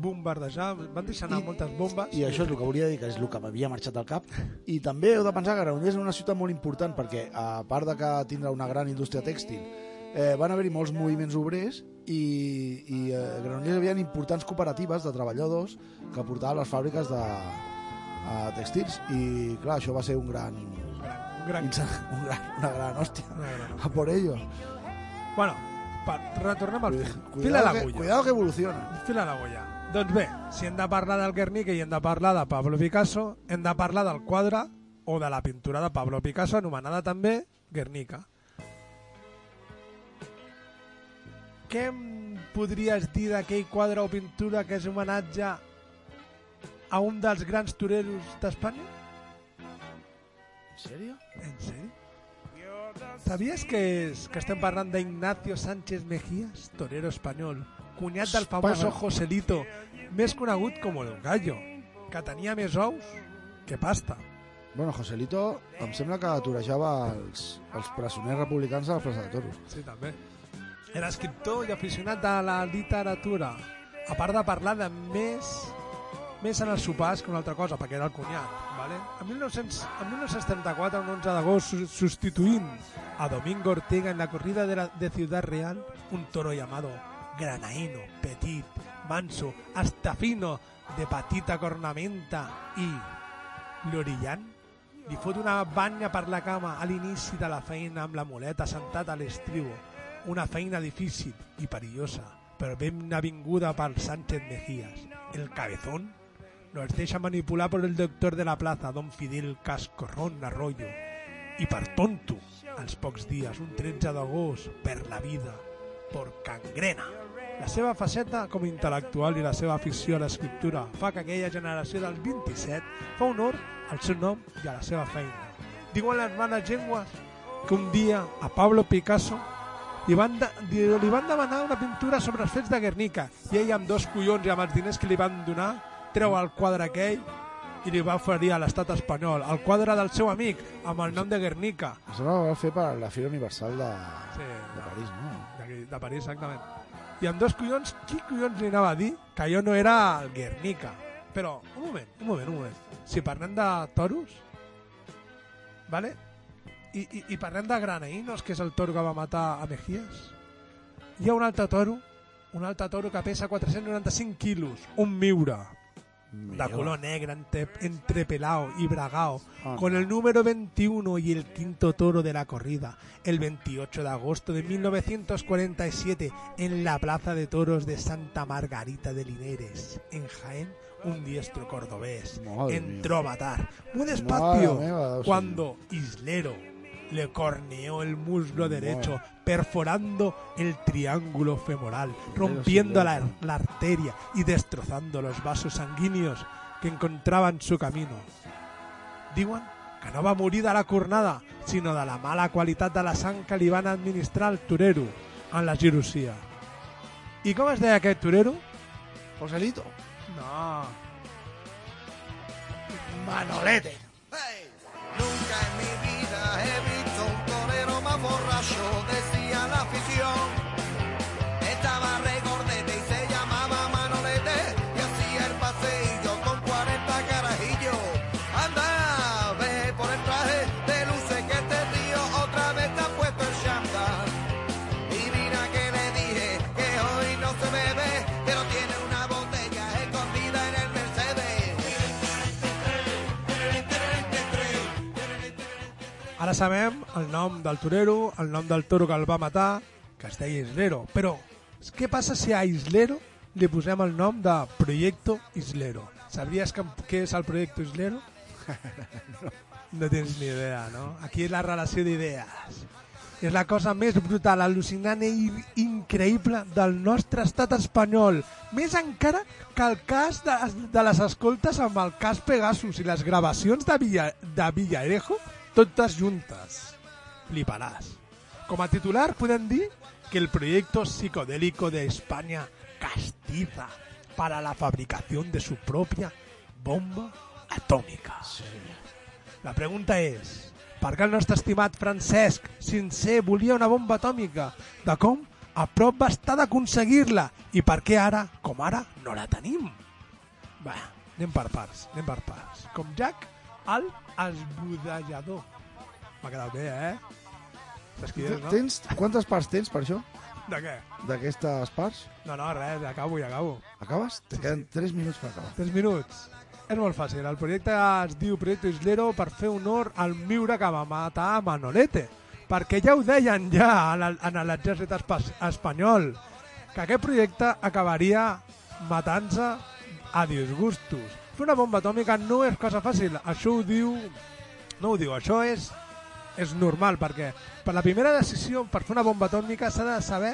bombardejar, van deixar anar moltes bombes. I això és el que volia dir, que és el que m'havia marxat al cap. I també heu de pensar que Granollers és una ciutat molt important perquè, a part de que tindrà una gran indústria tèxtil, eh, van haver-hi molts moviments obrers i, i eh, a Granollers hi havia importants cooperatives de treballadors que portaven les fàbriques de a textils i clar, això va ser un gran, Un gran, un gran una gran hòstia una gran. a por ello Bueno, retornem al fil. Fil a cuidado, que, l'agulla. cuidado que evoluciona Fil a l'agulla. Doncs bé, si hem de parlar del Guernica i hem de parlar de Pablo Picasso, hem de parlar del quadre o de la pintura de Pablo Picasso, anomenada també Guernica. Què em podries dir d'aquell quadre o pintura que és homenatge a un dels grans toreros d'Espanya? en sèrio? En sèrio? Sabies que, és, que estem parlant d'Ignacio Sánchez Mejías, torero espanyol, cunyat del famoso. Joselito, més conegut com el Gallo, que tenia més ous que pasta. Bueno, Joselito em sembla que aturejava els, els presoners republicans a la plaça de Toros Sí, també. Era escriptor i aficionat a la literatura, a part de parlar de més més en els sopars que una altra cosa, perquè era el cunyat. Vale? En, 1900, en 1934, un 11 d'agost, su- substituint a Domingo Ortega en la corrida de, la, de Ciudad Real, un toro llamado Granaíno, Petit, Manso, hasta fino, de patita cornamenta i l'orillant, li fot una banya per la cama a l'inici de la feina amb la muleta sentat a l'estribo. Una feina difícil i perillosa, però ben avinguda per Sánchez Mejías. El cabezón los deja manipular por el doctor de la plaza, don Fidel Cascorrón Arroyo. I per tonto, als pocs dies, un 13 d'agost, per la vida, por cangrena. La seva faceta com a intel·lectual i la seva afició a l'escriptura fa que aquella generació del 27 fa honor al seu nom i a la seva feina. Diuen les males llengües que un dia a Pablo Picasso li van, de, li van demanar una pintura sobre els fets de Guernica i ell amb dos collons i amb els diners que li van donar treu el quadre aquell i li va oferir a l'estat espanyol el quadre del seu amic amb el nom de Guernica sembla que ho va fer per la Fira Universal de, Sí, de París, no? d'aquí- de París, exactament. I amb dos collons, qui collons li anava a dir que jo no era el Guernica? Però, un moment, un moment, un moment. Si parlem de toros, vale? I, i, i parlem de Granaïnos, que és el toro que va matar a Mejías, hi ha un altre toro, un altre toro que pesa 495 quilos, un miura, de color negre, entre, entrepelado y bragao, Ah. con el número 21 y el quinto toro de la corrida, el 28 de agosto de 1947, en la Plaza de Toros de Santa Margarita de Linares, en Jaén, un diestro cordobés Madre entró a matar muy despacio cuando Islero le corneó el muslo derecho, perforando el triángulo femoral, rompiendo la, la arteria y destrozando los vasos sanguíneos que encontraban su camino. Diuen que no va morir de la cornada, sinó de la mala qualitat de la sang que li van administrar al torero en la girosia. I com es deia aquest torero? Joselito. No. Manolete. Sabem el nom del torero, el nom del toro que el va matar, que es deia Islero. Però què passa si a Islero li posem el nom de Proyecto Islero? Sabries que, què és el Proyecto Islero? No tens ni idea, no? Aquí és la relació d'idees. És la cosa més brutal, al·lucinant i increïble del nostre estat espanyol. Més encara que el cas de, de les escoltes amb el cas Pegasus i les gravacions de, Villa, de Villarejo, totes juntes. Fliparàs. Com a titular podem dir que el proyecto psicodélico de España castiza para la fabricación de su propia bomba atómica. La pregunta és, per què el nostre estimat Francesc Sincer volia una bomba atòmica? De com a prop va estar d'aconseguir-la i per què ara, com ara, no la tenim? Va, anem per parts, anem per parts. Com Jack, el esbudellador. M'ha quedat bé, eh? Saps qui és, no? Tens, quantes parts tens per això? De què? D'aquestes parts? No, no, res, acabo, ja acabo. Acabes? Te queden 3 minuts per acabar. 3 minuts. És molt fàcil. El projecte es diu Projecte Islero per fer honor al miure que va matar a Manolete. Perquè ja ho deien ja en l'exèrcit espa- espanyol, que aquest projecte acabaria matant-se a disgustos. Fer una bomba atòmica no és cosa fàcil. Això ho diu... No ho diu, això és, és normal, perquè per la primera decisió, per fer una bomba atòmica, s'ha de saber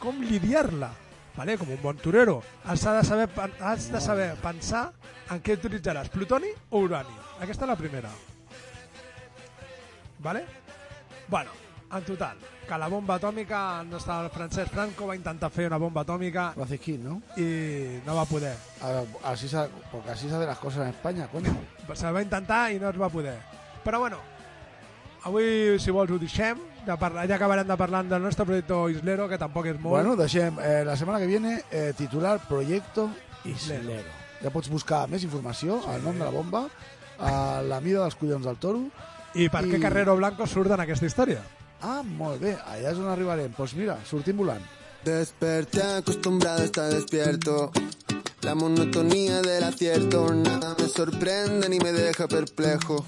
com lidiar-la. Vale? Com un bon torero. Has de, saber, has de saber pensar en què utilitzaràs, plutoni o urani. Aquesta és la primera. Vale? Bueno, en total, que la bomba atòmica, el Francesc Franco va intentar fer una bomba atòmica King, ¿no? i no va poder. A- Así se, porque así se hacen las cosas en España, coño. Se va intentar i no es va poder. Però bueno, avui, si vols, ho deixem. Ja, parla, ja acabarem de parlar del nostre projecte Islero, que tampoc és molt. Bueno, deixem. Eh, la setmana que viene, eh, titular Proyecto Islero. Ja pots buscar més informació, sí. el nom de la bomba, a la mida dels collons del toro. I per què Carrero Blanco surt en aquesta història? Ah, molt bé, allà és on arribarem. Doncs pues mira, sortim volant. Desperté acostumbrado a estar despierto. La monotonía del acierto, nada me sorprende ni me deja perplejo.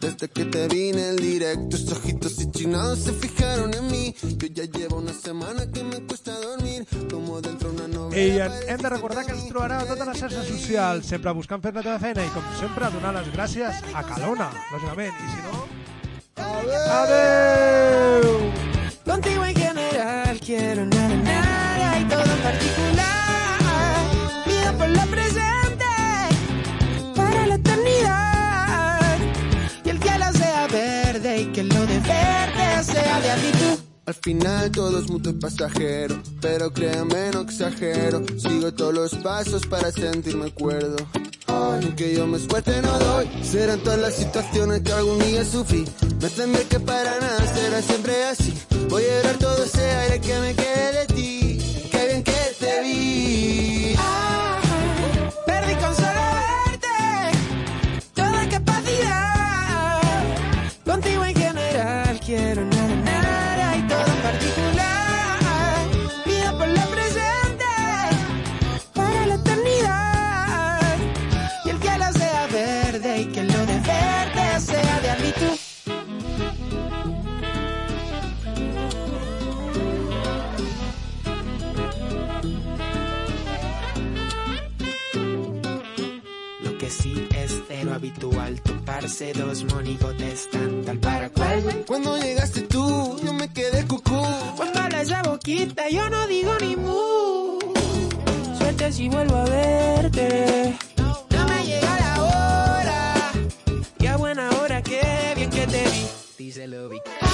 Desde que te vi en el directo, esos ojitos enchinados se fijaron en mí. Yo ya llevo una semana que me cuesta dormir, como dentro de una novela. I en, hem de recordar que ens trobareu a totes les xarxes socials, sempre buscant fer la teva feina i, com sempre, donar les gràcies a Calona, lògicament. I si no... Adeu! Contigo en general quiero nada, nada y todo en particular. Pido por lo presente para la eternidad. Y el cielo sea verde y que lo de verde sea de actitud. Al final todo es mutuo y pasajero, pero créanme no exagero, sigo todos los pasos para sentirme cuerdo. Aunque yo me esfuerce no doy, serán todas las situaciones que algún día sufrí. Me hacen ver que para nada será siempre así. Voy a llorar todo ese aire que me quede de ti. Qué bien que te vi. Dos monigotes tan tal para cual. Cuando llegaste tú, yo me quedé cucú. Cuando habla esa boquita, yo no digo ni mu. Suerte si vuelvo a verte. No me llega la hora. Y a buena hora, qué bien que te vi. Díselo, Vic.